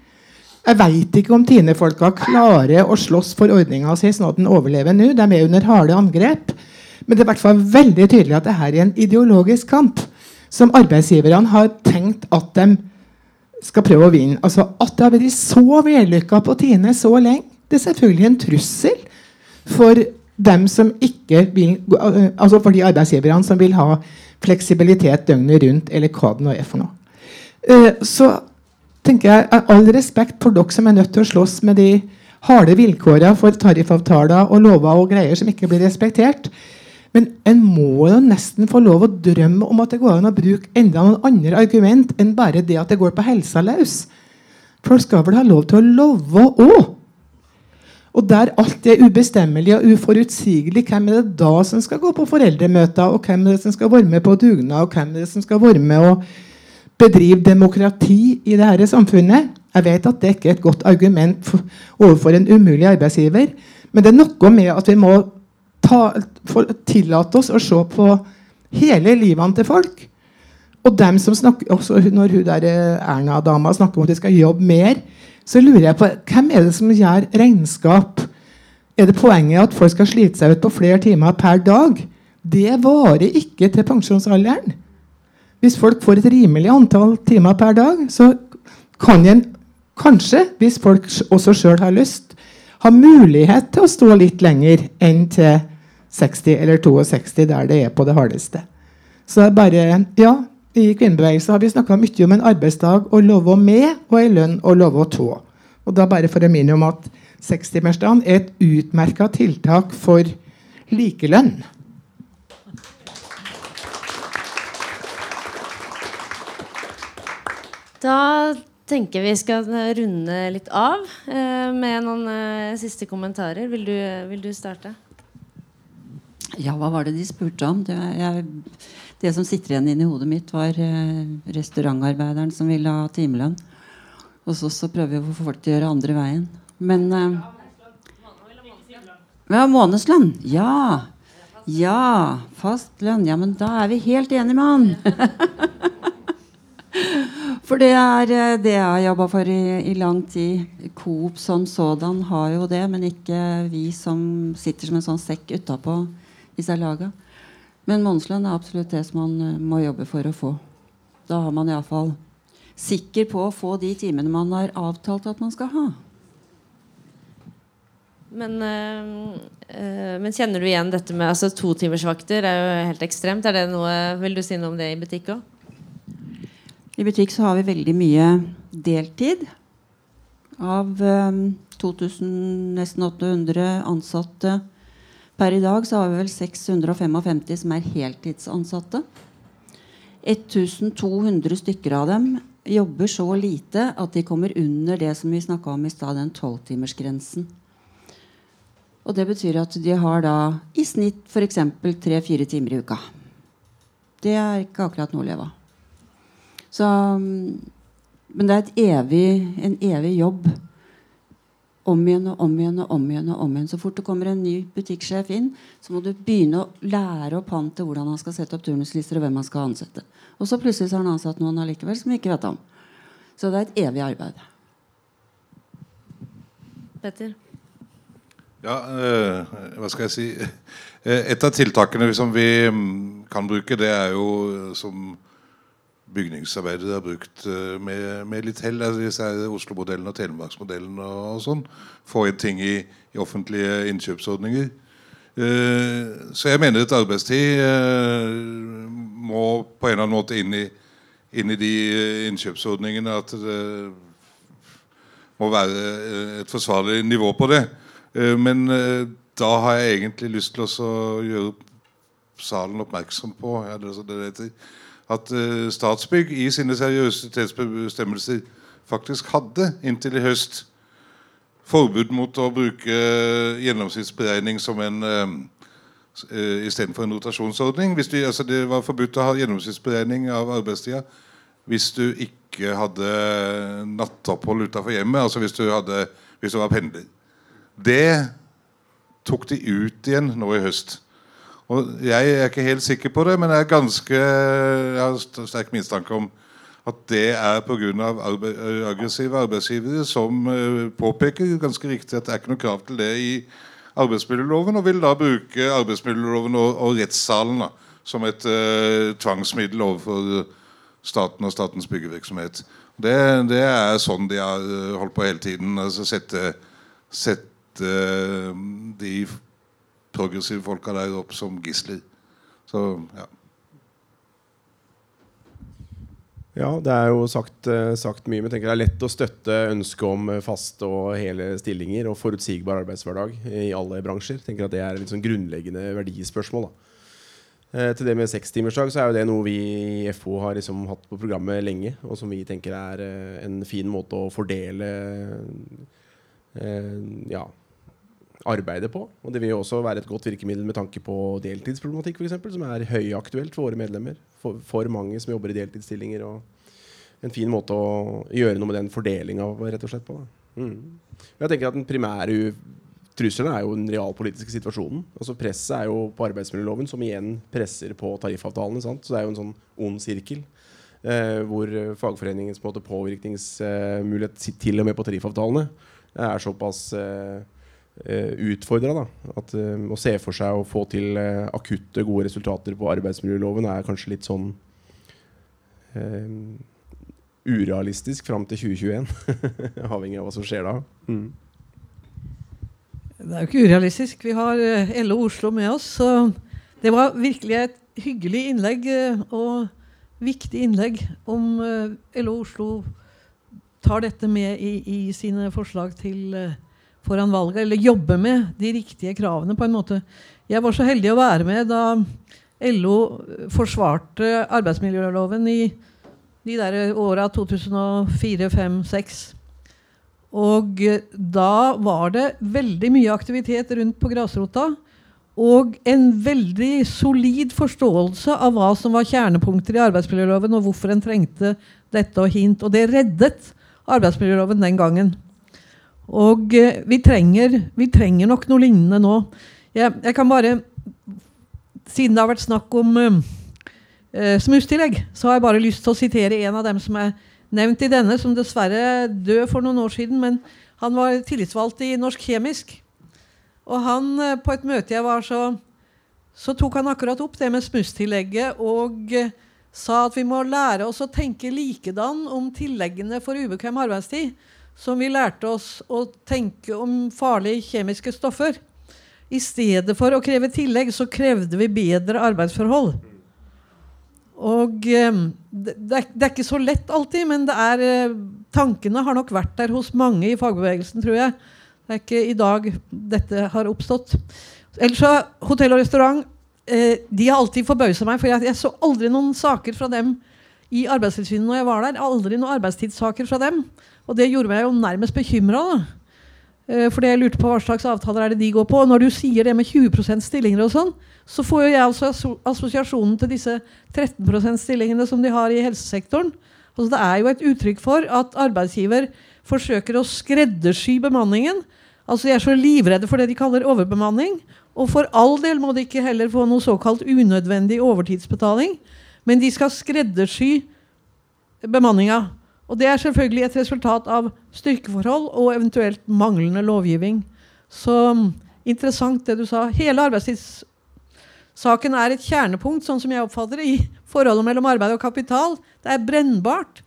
Jeg veit ikke om Tine-folka klarer å slåss for ordninga si sånn at den overlever nå. De er under harde angrep. Men det er i hvert fall veldig tydelig at dette er en ideologisk kamp som arbeidsgiverne har tenkt at de skal prøve å vinne. Altså At det har vært så vellykka på Tine så lenge, det er selvfølgelig en trussel for dem som ikke vil, altså for de arbeidsgiverne som vil ha fleksibilitet døgnet rundt, eller hva det nå er for noe. Uh, så tenker jeg all respekt for dere som er nødt til å slåss med de harde vilkårene for tariffavtaler og lover og greier som ikke blir respektert. Men en må jo nesten få lov å drømme om at det går an å bruke enda noen andre argument enn bare det at det går på helsa løs. Folk skal vel ha lov til å love òg? Og der alt er ubestemmelig og uforutsigelig, hvem er det da som skal gå på foreldremøter, og hvem er det som skal være med på dugnad, og hvem er det som skal være med å bedrive demokrati i dette samfunnet? Jeg vet at det ikke er et godt argument overfor en umulig arbeidsgiver, men det er noe med at vi må ta, for, tillate oss å se på hele livene til folk. Og dem som snakker, også Når hun der eh, Erna-dama snakker om at de skal jobbe mer, så lurer jeg på hvem er det som gjør regnskap? Er det poenget at folk skal slite seg ut på flere timer per dag? Det varer ikke til pensjonsalderen. Hvis folk får et rimelig antall timer per dag, så kan en kanskje, hvis folk også sjøl har lyst, ha mulighet til å stå litt lenger enn til 60 eller 62, der det er på det hardeste. Så det er bare Ja, i kvinnebevegelsen har vi snakka mye om en arbeidsdag å love med, og en lønn å love tå. Og da bare for å minne om at sekstimersdagen er et utmerka tiltak for likelønn. Da tenker vi skal runde litt av eh, med noen eh, siste kommentarer. Vil du, vil du, starte? Ja, hva var det de spurte om? Det, jeg det som sitter igjen inni hodet mitt, var eh, restaurantarbeideren som ville ha timelønn. Og så, så prøver vi å få folk til å gjøre andre veien. Men Ja, månedslønn. Ja. Ja. Fast lønn. Ja, men da er vi helt enige med han. For det er eh, det jeg har jobba for i, i, lang tid. Coop som sådan har jo det, men ikke vi som sitter som en sånn sekk utapå i salaga. Men månedslønn er absolutt det som man eh, må jobbe for å få. Da har man iallfall sikker på å få de timene man har avtalt at man skal ha. Men, øh, men kjenner du igjen dette med altså, totimersvakter? er jo helt ekstremt. Er det noe, Vil du si noe om det i butikk òg? I butikk så har vi veldig mye deltid. Av um, 2000, nesten 800 ansatte per i dag, så har vi vel 655 som er heltidsansatte. 1200 stykker av dem jobber så lite at de kommer under det som vi snakka om i stad, den tolvtimersgrensen. Og det betyr at de har da i snitt f.eks. tre-fire timer i uka. Det er ikke akkurat noe å leve av. Så, men det er evig, en evig jobb. Om igjen og om igjen og om igjen. og om igjen. Så fort det kommer en ny butikksjef inn, så må du begynne å lære opp han til hvordan han skal sette opp turnuslister og hvem han skal ansette. Og så plutselig så har han ansatt noen allikevel som vi ikke vet om. Så det er et evig arbeid. Petter? Ja, øh, hva skal jeg si eh, Et av tiltakene som vi mm, kan bruke, det er jo eh, som bygningsarbeidere har brukt eh, med, med, litt hell. Altså, Oslo-modellen og Telemarksmodellen og, og sånn. Få inn ting i, i offentlige innkjøpsordninger. Eh, så jeg mener at arbeidstid eh, må på en eller annen måte inn i, inn i de innkjøpsordningene. At det må være et forsvarlig nivå på det. Men da har jeg egentlig lyst til å gjøre salen oppmerksom på ja, det det at eh, Statsbygg i sine seriøsitetsbestemmelser faktisk hadde inntil i høst forbud mot å bruke gjennomsnittsberegning som en uh, istedenfor en rotasjonsordning. Du, altså det var forbudt å ha gjennomsnittsberegning av arbeidstida hvis du ikke hadde nattopphold utenfor hjemmet, altså hvis du, hadde, hvis du var pendler. Det tok de ut igjen nå i høst. Og Jeg er ikke helt sikker på det, men jeg, ganske, jeg har sterk mistanke om at det er pga. Arbe aggressive arbeidsgivere som uh, påpeker ganske riktig at det er ikke noe krav til det i arbeidsmiljøloven, og vil da bruke arbeidsmiljøloven og, og rettssalen da, som et uh, tvangsmiddel overfor staten og statens byggevirksomhet. Det, det, er sånn de har uh, holdt på hele tiden. altså sette, sette de progressive folka der opp som gisler. Så, ja. Ja, det er jo sagt, uh, sagt, mye. Men tenker det er lett å støtte ønsket om faste og hele stillinger og forutsigbar arbeidshverdag i alle bransjer. Tenker at Det er et sånn grunnleggende verdispørsmål. Uh, til det med sekstimersdag så er jo det noe vi i FO har liksom hatt på programmet lenge, og som vi tenker er en fin måte å fordele ja, arbeider på. Og det vil jo også være et godt virkemiddel med tanke på deltidsproblematikk, f.eks., som er høyaktuelt for våre medlemmer. For, for, mange som jobber i deltidsstillinger. Og en fin måte å gjøre noe med den fordelinga rett og slett på. Mm. Jeg tenker at Den primære trusselen er jo den realpolitiske situasjonen. Altså Presset er jo på arbeidsmiljøloven, som igjen presser på tariffavtalene. Sant? Så det er jo en sånn ond sirkel. Eh, hvor fagforeningens måte, påvirkningsmulighet til og med på tariffavtalene er såpass eh, uh, utfordra. At uh, Å se for seg å få til uh, akutte, gode resultater på arbeidsmiljøloven er kanskje litt sånn urealistisk fram til 2021. Avhengig av hva som skjer da. Mm. Det er jo ikke urealistisk. Vi har LO Oslo med oss. Så det var virkelig et hyggelig innlegg og viktig innlegg om LO Oslo tar dette med i, i sine forslag til foran valget, eller jobbe med de riktige kravene. på en måte. Jeg var så heldig å være med da LO forsvarte arbeidsmiljøloven i de der åra 2004, 2005, 2006. Og da var det veldig mye aktivitet rundt på grasrota. Og en veldig solid forståelse av hva som var kjernepunkter i arbeidsmiljøloven, og hvorfor en trengte dette og hint. Og det reddet arbeidsmiljøloven den gangen. Og eh, vi trenger, vi trenger, nok noe lignende nå. Jeg, jeg, kan bare Siden det har vært snakk om eh, eh, smustillegg, så har jeg bare lyst til å sitere en av dem som er nevnt i denne, som dessverre døde for noen år siden. Men han var tillitsvalgt i Norsk Kjemisk. Og han, eh, på et møte jeg var, så, så tok han akkurat opp det med smusstillegget og eh, sa at vi må lære oss å tenke likedan om tilleggene for ubekvem arbeidstid som vi lærte oss å tenke om farlige kjemiske stoffer. I stedet for å kreve tillegg, så krevde vi bedre arbeidsforhold. Og eh, det, er, ikke så lett alltid, men er, eh, tankene har nok vært der hos mange i fagbevegelsen, tror jeg. Det er ikke i dag dette har oppstått. Ellers så Hotell og restaurant eh, de har alltid forbausa meg, for jeg, så aldri noen saker fra dem i Arbeidstilsynet når jeg var der. Aldri noen arbeidstidssaker fra dem. Og det gjorde meg jo nærmest bekymra. for fordi jeg lurte på hva slags avtaler er det de går på. Og når du sier det med 20% stillinger og sånn, så får jo jeg altså assosiasjonen til disse 13% stillingene som de har i helsesektoren. Altså det er jo et uttrykk for at arbeidsgiver forsøker å skreddersy bemanningen. Altså De er så livredde for det de kaller overbemanning. Og for all del må de ikke heller få noe såkalt unødvendig overtidsbetaling. Men de skal skreddersy bemanninga. Og det er selvfølgelig et resultat av styrkeforhold og eventuelt manglende lovgivning. Så interessant det du sa. Hele arbeidstidssaken er et kjernepunkt sånn som jeg oppfatter det, i forholdet mellom arbeid og kapital. Det er brennbart.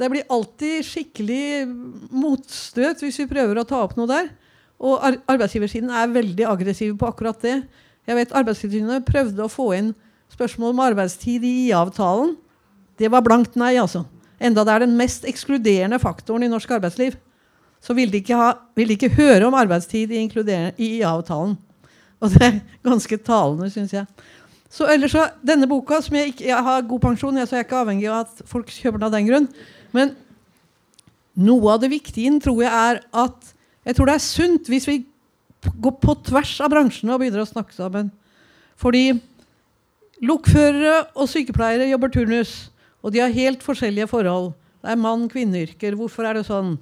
Det blir alltid skikkelig motstøt hvis vi prøver å ta opp noe der. Og arbeidsgiversiden er veldig aggressiv på akkurat det. Jeg vet Arbeidstilsynet prøvde å få inn spørsmål om arbeidstid i IA-avtalen. Det var blankt nei, altså. Enda det er den mest ekskluderende faktoren i norsk arbeidsliv. Så vil de ikke, ha, vil de ikke høre om arbeidstid i, i IA-avtalen. Og det er ganske talende, syns jeg. Så ellers så, Denne boka, som jeg, ikke, jeg har god pensjon, så jeg er ikke avhengig av at folk kjøper den av den grunn. Men noe av det viktige tror jeg er at jeg tror det er sunt hvis vi går på tvers av bransjene og begynner å snakke sammen. Fordi lokførere og sykepleiere jobber turnus, og de har helt forskjellige forhold. Det er mann-kvinne-yrker. Hvorfor er det sånn?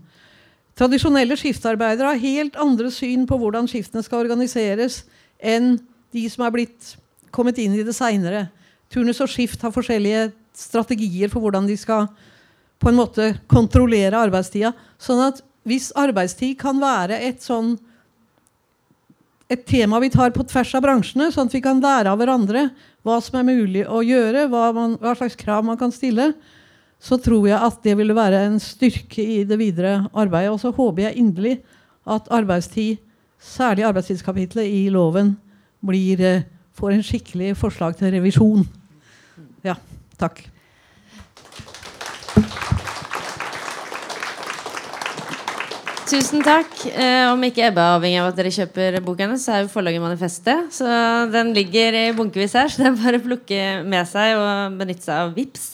Tradisjonelle skiftarbeidere har helt andre syn på hvordan skiftene skal organiseres enn de som er blitt kommet inn i det seinere. Turnus og skift har forskjellige strategier for hvordan de skal på en måte kontrollere arbeidstida. Sånn at hvis arbeidstid kan være et sånn et tema vi tar på tvers av bransjene, sånn at vi kan lære av hverandre hva som er mulig å gjøre, hva, man, hva slags krav man kan stille, så tror jeg at det ville være en styrke i det videre arbeidet. Og så håper jeg inderlig at arbeidstid særlig arbeidstidskapitlet i loven blir, eh, får en skikkelig forslag til revisjon. Ja, takk. Tusen takk. Eh, om ikke Ebbe er avhengig av at dere kjøper boka hennes, så er jo forlaget Manifestet. Så den ligger i bunkevis her, så det er bare å plukke med seg og benytte seg av VIPS.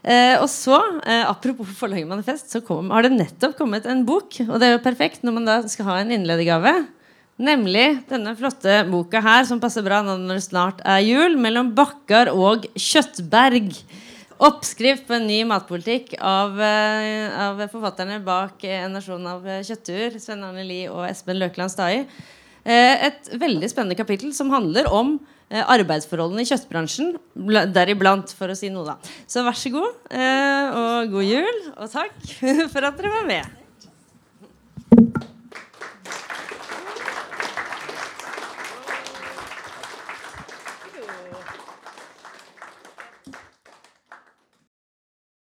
Eh, og så, eh, apropos forlaget Manifest, så kom, har det nettopp kommet en bok. Og det er jo perfekt når man da skal ha en innledergave. Nemlig denne flotte boka her, som passer bra når det snart er jul. 'Mellom bakkar og kjøttberg'. Oppskrift på en ny matpolitikk av, uh, av forfatterne bak En nasjon av kjøttuer, Sven Arne Lie og Espen Løkeland Stai. Et veldig spennende kapittel som handler om arbeidsforholdene i kjøttbransjen. Deriblant, for å si noe, da. Så vær så god, og god jul, og takk for at dere var med.